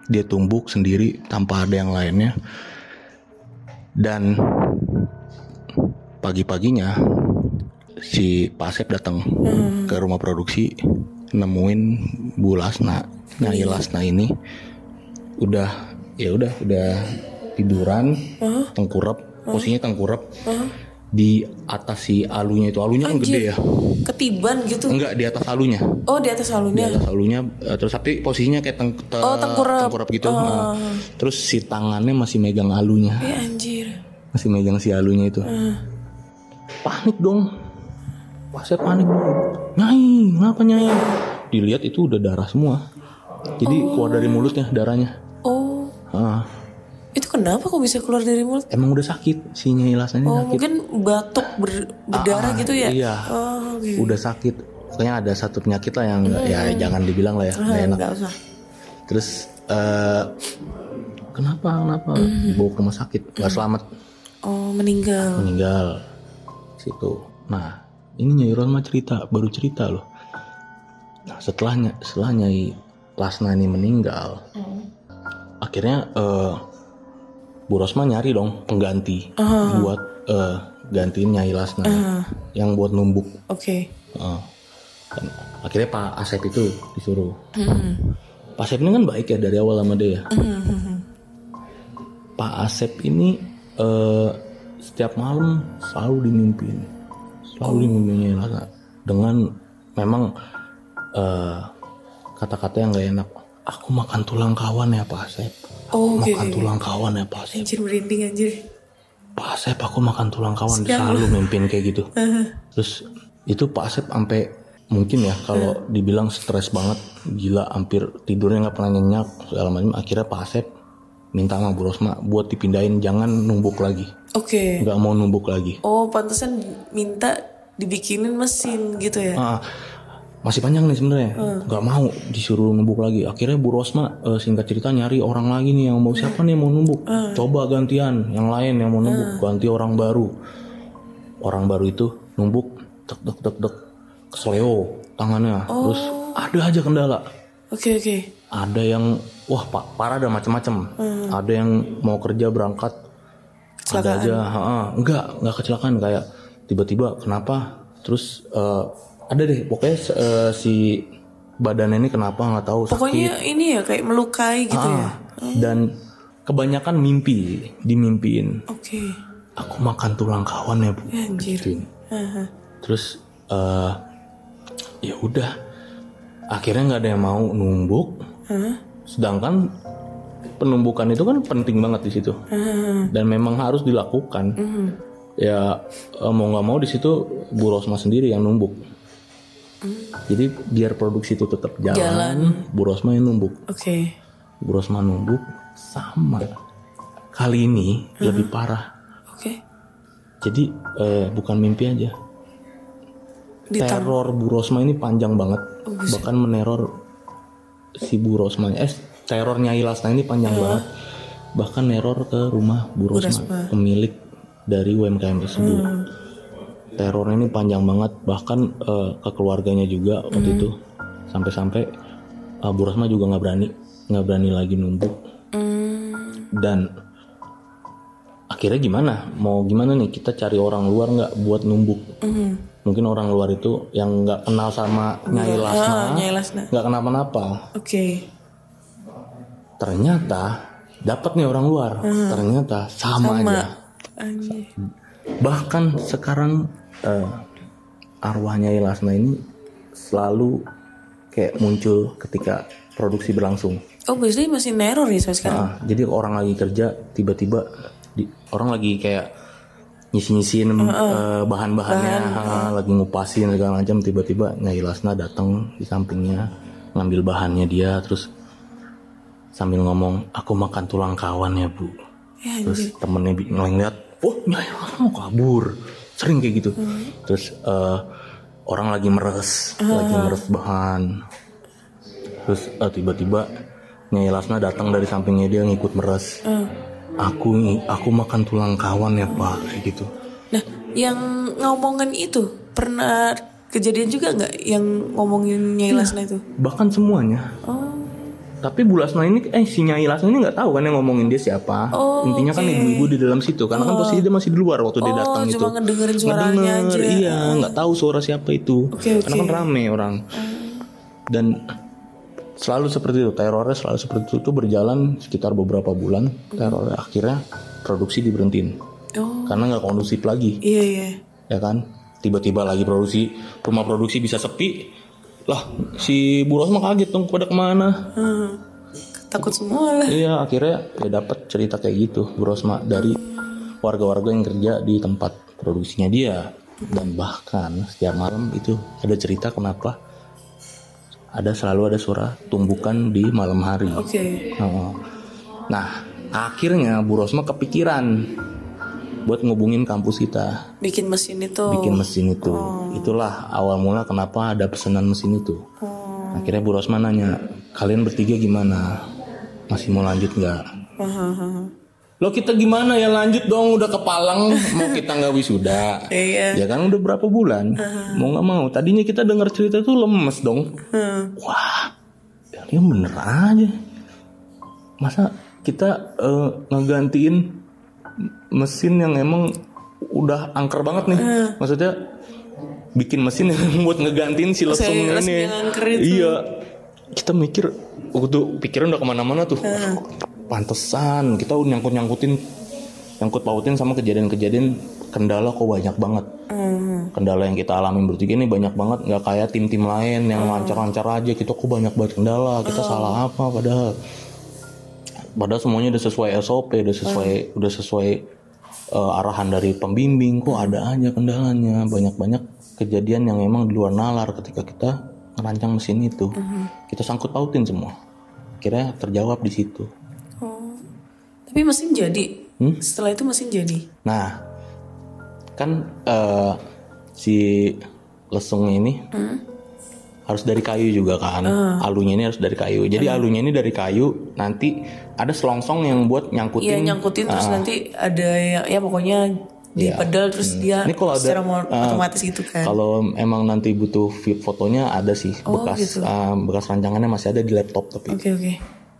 dia tumbuk sendiri tanpa ada yang lainnya. Dan pagi-paginya si Pak Asep datang ke rumah produksi nemuin Bu Lasna Nyai Lasna ini. Udah ya udah udah tiduran tengkurap posisinya tengkurap di atas si alunya itu. Alunya kan gede ya? Ketiban gitu. Enggak di atas alunya. Oh di atas di alunya atas alunya eh, terus tapi posisinya kayak teng te- Oh, tengkurap. gitu. Nah, terus si tangannya masih megang alunya. Ya anjir. Masih megang si alunya itu. Panik dong. Wah saya panik. Dong Nyai kenapa nyai? Dilihat itu udah darah semua. Jadi keluar dari mulutnya darahnya. Oh. Ah, itu kenapa kok bisa keluar dari mulut? Emang udah sakit Si Nyai Lasna ini Oh sakit. mungkin batuk ber- berdarah Ah, gitu ya? Iya. Oh oke. Udah sakit. Pokoknya ada satu penyakit lah yang nggak- ya jangan dibilang lah ya nggak enak. Nggak usah. Terus eh kenapa kenapa? Dibawa ke rumah sakit nggak selamat. Oh meninggal. Meninggal. Situ. Nah ini Nyai Rosma cerita baru cerita loh. Nah setelahnya setelah Nyai Lasna ini meninggal, akhirnya eh Bu Rosma nyari dong pengganti buat eh, gantiin Nyai Lasna yang buat numbuk. Oke Heeh. Dan akhirnya Pak Asep itu disuruh. Pak Asep ini kan baik ya dari awal sama dia. ya. Pak Asep ini eh, setiap malam selalu dimimpin, selalu dimimpin Lasna dengan memang eh, kata-kata yang gak enak. Aku makan tulang kawan ya Pak Asep. Oh oke Makan tulang kawan ya Pak Asep. Anjir merinding anjir. Pak Asep aku makan tulang kawan. Dia selalu mimpin kayak gitu. Terus itu Pak Asep sampai mungkin ya kalau dibilang stres banget gila hampir tidurnya nggak pernah nyenyak segala macam. Akhirnya Pak Asep minta sama Bu Rosma buat dipindahin jangan numbuk lagi. Oke. Nggak mau numbuk lagi. Oh pantesan minta dibikinin mesin gitu ya? Ah, masih panjang nih sebenarnya. Nggak mau disuruh numbuk lagi. Akhirnya Bu Rosma eh, singkat cerita nyari orang lagi nih yang mau siapa nih yang mau numbuk coba gantian yang lain yang mau numbuk ganti orang baru. Orang baru itu numbuk tek tek tek tek kesleo tangannya. Terus ada aja kendala. Oke oke. Ada yang wah pak parah ada macam-macam ada yang mau kerja berangkat. Ada aja ha, enggak enggak kecelakaan. Kayak tiba-tiba kenapa? Terus eh, ada deh pokoknya eh, si badannya ini kenapa nggak tahu sakit. Pokoknya ini ya kayak melukai gitu ya. Ah, dan kebanyakan mimpi dimimpiin. Oke. Aku makan tulang kawan ya bu. Anjir. Gituin. Terus eh ya udah akhirnya nggak ada yang mau numbuk. Sedangkan penumbukan itu kan penting banget di situ dan memang harus dilakukan. Ya eh, mau nggak mau di situ Bu Rosma sendiri yang numbuk. Jadi biar produksi itu tetap jalan, Bu Rosma yang numbuk. Oke. Bu Rosma numbuk sama. Kali ini lebih parah. Oke. Jadi eh, bukan mimpi aja. Ditang- Teror Bu Rosma ini panjang banget. Bahkan meneror si Bu Rosma. Eh, terornya Ilasna ini panjang banget. Bahkan neror ke rumah Bu Rosma, pemilik dari UMKM tersebut. Terornya ini panjang banget. Bahkan eh, ke keluarganya juga waktu itu. Sampai-sampai eh, Bu Rosma juga nggak berani, nggak berani lagi numbuk. Dan akhirnya gimana? Mau gimana nih? Kita cari orang luar nggak buat numbuk? Mungkin orang luar itu yang nggak kenal sama Nyai Lasna, Ah, Lasna. nggak kenapa-napa. Oke. Ternyata dapat nih orang luar. Ternyata sama, aja. Anjir. Bahkan sekarang eh, arwah Nyai Lasna ini selalu kayak muncul ketika produksi berlangsung. Oh, biasanya masih neror ya sampai sekarang. Ah, jadi orang lagi kerja tiba-tiba di- orang lagi kayak nyisi-nyisiin eh, bahan-bahannya, ah, lagi ngupasin segala macam tiba-tiba Nyai Lasna datang di sampingnya ngambil bahannya dia terus sambil ngomong aku makan tulang kawan ya bu. Ya, Terus temennya ngeliat, oh Nyai Lasna mau kabur, sering kayak gitu. Terus eh, orang lagi meres, lagi meres bahan. Terus eh, tiba-tiba Nyai Lasna datang dari sampingnya dia ngikut meres. Aku aku makan tulang kawan ya pak, kayak gitu. Nah, yang ngomongin itu pernah kejadian juga nggak yang ngomongin Nyai Lasna itu? Bahkan semuanya. Oh, Tapi Bu Lasna ini, eh si Nyai Lasna ini nggak tahu kan yang ngomongin dia siapa. Oh, Intinya kan ibu-ibu di dalam situ, karena kan posisi dia masih di luar waktu dia Oh, datang itu. cuma ngedengerin suaranya Ngedenger, aja. Iya, nggak tahu suara siapa itu. Oke, Karena kan rame orang. Dan selalu seperti itu, terornya selalu seperti itu, itu berjalan sekitar beberapa bulan. Terornya akhirnya produksi diberhentiin, oh, karena nggak kondusif lagi. iya iya. ya kan tiba-tiba lagi produksi rumah produksi bisa sepi lah si Bu Rosma kaget dong pada ke mana Hmm. Takut semua lah. iya akhirnya ya dapat cerita kayak gitu Bu Rosma dari warga-warga yang kerja di tempat produksinya dia dan bahkan setiap malam itu ada cerita kenapa ada selalu ada suara tumbukan di malam hari Oke. Oh. Nah, akhirnya Bu Rosma kepikiran buat ngubungin kampus kita, Bikin mesin itu. bikin mesin itu. Itulah awal mula kenapa ada pesanan mesin itu. Oh. Akhirnya Bu Rosma nanya, kalian bertiga gimana? Masih mau lanjut nggak? Hahaha. Lo kita gimana ya lanjut dong udah kepalang mau kita nggak wisuda Iya. ya kan udah berapa bulan mau nggak mau tadinya kita dengar cerita tuh lemes dong Hmm. wah ini bener aja masa kita eh, ngegantiin mesin yang emang udah angker banget nih. Maksudnya bikin mesin yang buat ngegantiin si lesung ini. yang angker itu. iya. Kita mikir waktu pikiran udah ke mana-mana tuh. Pantesan kita nyangkut nyangkutin nyangkut pautin sama kejadian-kejadian kendala kok banyak banget. Hmm. kendala yang kita alami bertiga ini banyak banget. Nggak kayak tim-tim lain yang lancar-lancar aja. Kita kok banyak banget kendala. Kita salah apa padahal? Padahal semuanya udah sesuai SOP udah sesuai udah sesuai eh, arahan dari pembimbing kok ada aja kendalanya banyak-banyak kejadian yang emang di luar nalar ketika kita ngerancang mesin itu kita sangkut pautin semua kira terjawab di situ Oh. Tapi mesin jadi. Hmm? Setelah itu mesin jadi. Nah, kan eh, si lesung ini harus dari kayu juga kan. Alunya ini harus dari kayu. Jadi alunya ini dari kayu. Nanti ada selongsong yang buat Iya nyangkutin. nyangkutin terus nanti ada ya, ya pokoknya di Iya. pedal terus dia Ini kalau ada- secara ah, otomatis gitu kan. Kalau emang nanti butuh fotonya ada sih Oh, bekas gitu. eh, bekas rancangannya masih ada di laptop tapi. Oke oke.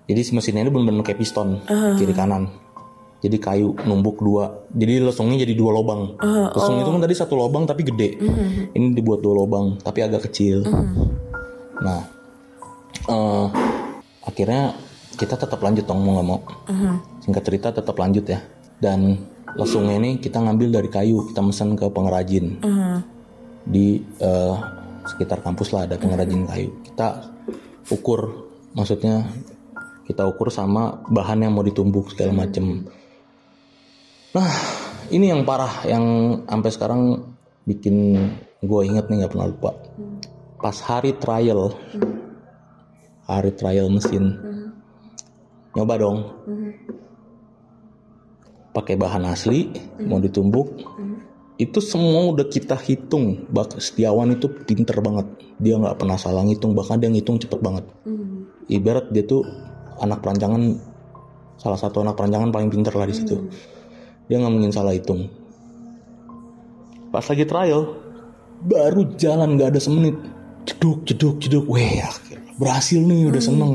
Jadi si mesinnya ini benar-benar kayak piston kiri kanan. Jadi kayu numbuk dua. Jadi lesungnya jadi dua lubang. Lesung itu kan tadi satu lubang tapi gede. Ini dibuat dua lubang tapi agak kecil. Nah, eh, akhirnya kita tetap lanjut dong mau nggak mau. Singkat cerita tetap lanjut ya. Dan lesungnya ini kita ngambil dari kayu kita mesen ke pengrajin. Di eh, sekitar kampus lah ada pengrajin kayu. Kita ukur maksudnya kita ukur sama bahan yang mau ditumbuk segala macem nah ini yang parah yang sampai sekarang bikin gue inget nih nggak pernah lupa. Pas hari trial hari trial mesin. Nyoba dong. Pakai bahan asli mau ditumbuk. Itu semua udah kita hitung. Bak Setiawan itu pinter banget. Dia nggak pernah salah ngitung bahkan dia ngitung cepet banget. Ibarat dia tuh anak perancangan salah satu anak perancangan paling pinter lah di situ dia nggak mungkin salah hitung. Pas lagi trial baru jalan nggak ada semenit. Jeduk jeduk jeduk. Weh akhirnya berhasil nih udah seneng.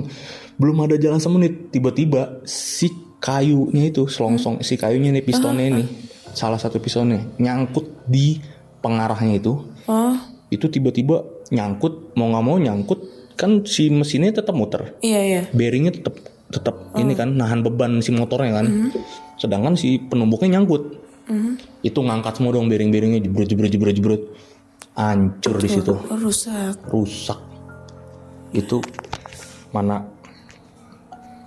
Belum ada jalan semenit tiba-tiba si kayunya itu selongsong si kayunya nih pistonnya ini salah satu pistonnya nyangkut di pengarahnya itu. Oh, itu tiba-tiba nyangkut mau nggak mau nyangkut kan si mesinnya tetap muter. Iya iya. bearingnya tetap tetap ini kan nahan beban si motornya kan. Sedangkan si penumbuknya nyangkut. Itu ngangkat semua dong bearing-bearingnya jebrut jebrut jebrut jebrut. Hancur di situ. Oh, rusak. rusak. Itu mana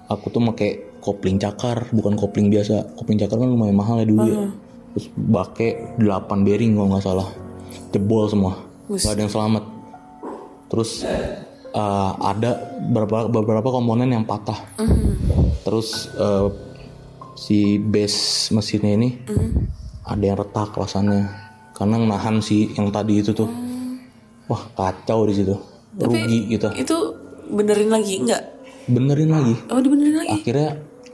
aku tuh pakai kopling cakar bukan kopling biasa. Kopling cakar kan lumayan mahal ya dulu ya. Terus pakai 8 bearing kalau nggak salah. Jebol semua. Nggak ada yang selamat. Terus uh, ada beberapa beberapa komponen yang patah. Terus uh, si base mesinnya ini ada yang retak kelasannya karena nahan si yang tadi itu tuh. Wah kacau di situ. Rugi gitu. Itu benerin lagi enggak? benerin lagi. Oh, dibenerin lagi. akhirnya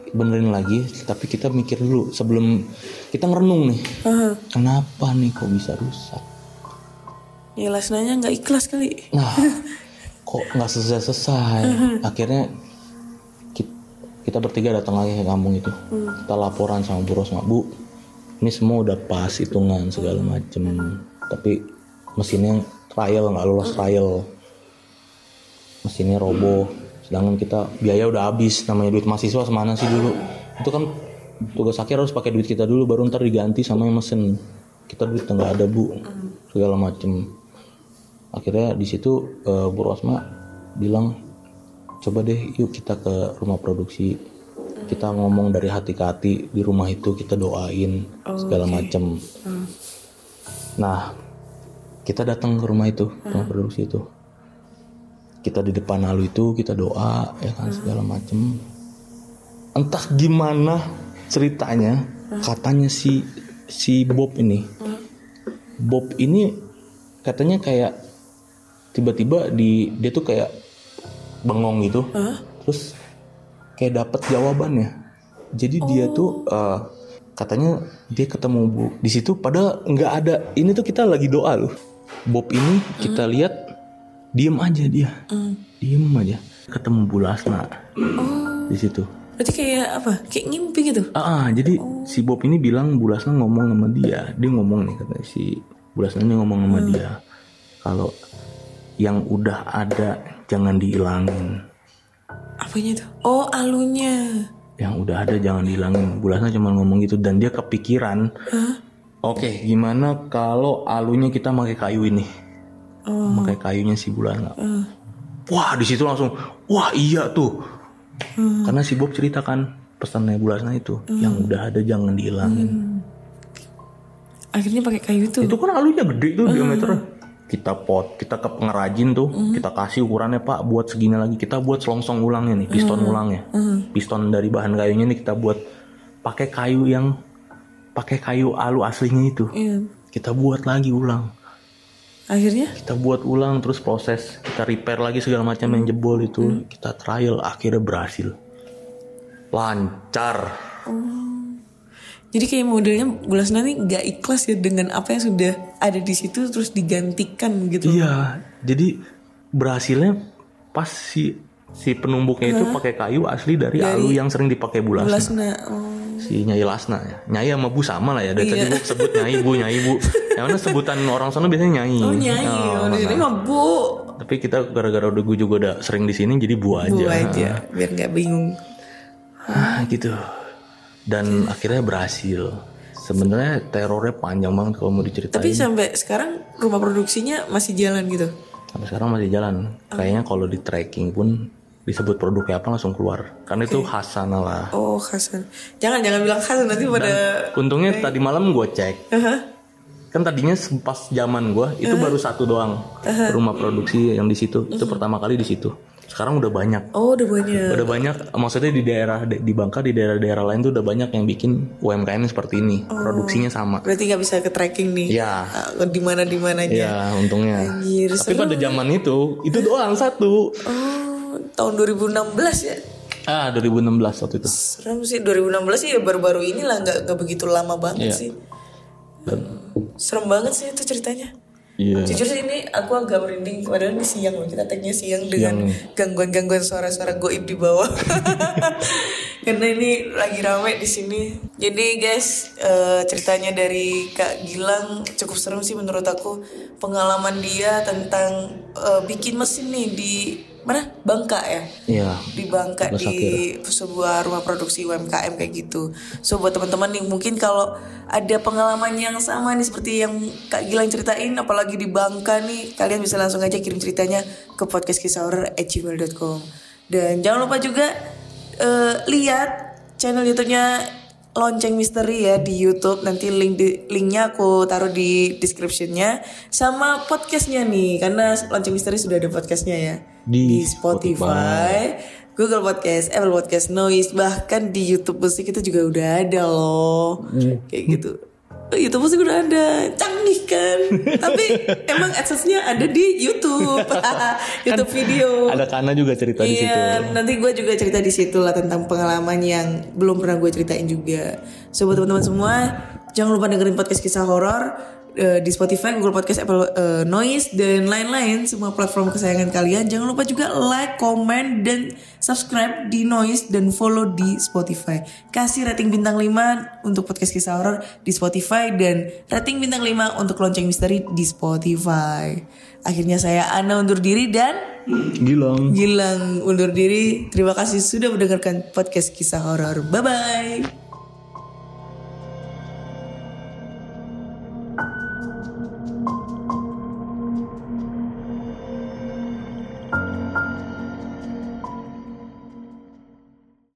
benerin lagi tapi kita mikir dulu sebelum kita ngerenung nih. Aha. kenapa nih kok bisa rusak? Ya Lasnanya nggak ikhlas kali. nah kok nggak selesai selesai? Akhirnya ki- kita bertiga datang lagi ke kampung itu. Kita laporan sama Bu Rosma Bu ini semua udah pas hitungan segala macem tapi mesinnya trial nggak lolos trial. Mesinnya roboh sedangkan kita biaya udah habis namanya duit mahasiswa semana sih dulu? Itu kan tugas akhir harus pakai duit kita dulu baru ntar diganti sama yang mesin kita duit nggak ada bu segala macem akhirnya di situ eh, Bu Rosma bilang coba deh yuk kita ke rumah produksi. Kita ngomong dari hati ke hati di rumah itu kita doain segala macem. Nah kita datang ke rumah itu rumah produksi itu. Kita di depan lalu itu kita doa ya kan segala macem. Entah gimana ceritanya katanya si si Bob ini. Bob ini katanya kayak tiba-tiba di dia tuh kayak bengong gitu. Terus kayak dapat jawabannya. Jadi dia tuh eh, katanya dia ketemu bu. Di situ padahal nggak ada. Ini tuh kita lagi doa loh. Bob ini kita lihat diem aja dia. Diem aja. Ketemu Bu Lasna. Di situ. Berarti kayak apa? Kayak ngimpi gitu. Ah, ah, jadi si Bob ini bilang Bu Lasna ngomong sama dia. Dia ngomong nih katanya si Bu Lasna ini ngomong sama dia. Kalau yang udah ada jangan dihilangin. Apanya tuh? Oh, alunya. Yang udah ada jangan dihilangin. Bu Lasna cuma ngomong gitu dan dia kepikiran. Oke, gimana kalau alunya kita pakai kayu ini? Pakai kayunya si Bu Lasna. Wah, di situ langsung wah iya tuh. Karena si Bob ceritakan pesannya Bu Lasna itu, yang udah ada jangan dihilangin. Akhirnya pakai kayu tuh. itu kan alunya gede tuh diameternya kita pot kita ke pengrajin tuh kita kasih ukurannya pak buat segini lagi. Kita buat selongsong ulangnya nih piston ulangnya piston dari bahan kayunya nih kita buat pakai kayu yang pakai kayu alu aslinya itu. Iya. kita buat lagi ulang. Akhirnya? Kita buat ulang terus proses kita repair lagi segala macam yang jebol itu. Kita trial akhirnya berhasil. Lancar jadi kayak modelnya bulan nanti nggak ikhlas ya dengan apa yang sudah ada di situ terus digantikan gitu. Iya, jadi berhasilnya pas si si penumbuknya itu pakai kayu asli dari, alu yang sering dipakai bulasna. Bulasna. Oh. Si Nyai Lasna ya. Nyai sama Bu sama lah ya. Dari tadi gue sebut Nyai Bu, Nyai Bu. Yang mana sebutan orang sana biasanya Nyai. Oh nyai, Oh, oh, di sini mah bu. Tapi kita gara-gara udah gue juga udah sering di sini jadi bu aja. Bu aja biar nggak bingung. Ah, gitu. Dan akhirnya berhasil. Sebenarnya terornya panjang banget kalau mau diceritain. Tapi sampai sekarang rumah produksinya masih jalan gitu. Sampai sekarang masih jalan. Kayaknya kalau di tracking pun disebut produknya apa langsung keluar. Karena itu khasana lah. Oh Hasan, jangan jangan bilang Hasan nanti pada Untungnya tadi malam gue cek. Kan tadinya pas zaman gue itu baru satu doang rumah produksi yang di situ. Itu pertama kali di situ. Sekarang udah banyak. oh udah banyak. Udah banyak. Maksudnya di daerah di Bangka di daerah-daerah lain tuh udah banyak yang bikin UMKM seperti ini. Produksinya sama. Berarti nggak bisa ke tracking nih. Ya. Ah, di mana di mananya. Ya untungnya. Anjir, Tapi pada zaman itu itu doang satu. Oh tahun 2016 ya. Ah 2016 waktu itu. Serem sih 2016 sih ya baru-baru inilah nggak nggak begitu lama banget Iya. sih. Dan, Serem banget sih itu ceritanya. Iya. Jujur sih ini aku agak merinding padahal ini siang loh kita tagnya siang dengan gangguan-gangguan suara-suara goib di bawah. Karena ini lagi rame di sini. Jadi guys eh, ceritanya dari Kak Gilang cukup serem sih menurut aku pengalaman dia tentang eh, bikin mesin nih di mana? Bangka ya? Iya. di Bangka di sebuah rumah produksi UMKM kayak gitu. So buat teman-teman nih mungkin kalau ada pengalaman yang sama nih seperti yang Kak Gilang ceritain apalagi di Bangka nih kalian bisa langsung aja kirim ceritanya ke podcast kisah horror gmail.com dan jangan lupa juga eh, lihat channel YouTube-nya Lonceng Misteri ya di YouTube. Nanti link di, linknya aku taruh di descriptionnya. Sama podcastnya nih karena Lonceng Misteri sudah ada podcastnya ya Di Spotify, Google Podcast, Apple Podcast, Noise, bahkan di YouTube musik itu juga udah ada loh. Kayak gitu. Oh, YouTube musik udah ada, canggih kan? Tapi emang AdSense-nya ada di YouTube, YouTube video. Ada Kana juga cerita di situ. Iya, nanti gue juga cerita di situ lah tentang pengalaman yang belum pernah gue ceritain juga. So buat teman-teman semua, jangan lupa dengerin podcast kisah horor eh, di Spotify, Google Podcast, Apple eh, Noise dan lain-lain semua platform kesayangan kalian. Jangan lupa juga like, comment dan subscribe di Noise dan follow di Spotify. Kasih rating bintang 5 untuk podcast kisah horor di Spotify dan rating bintang 5 untuk lonceng misteri di Spotify. Akhirnya saya Ana undur diri dan Gilang. Gilang undur diri. Terima kasih sudah mendengarkan podcast kisah horor. Bye bye.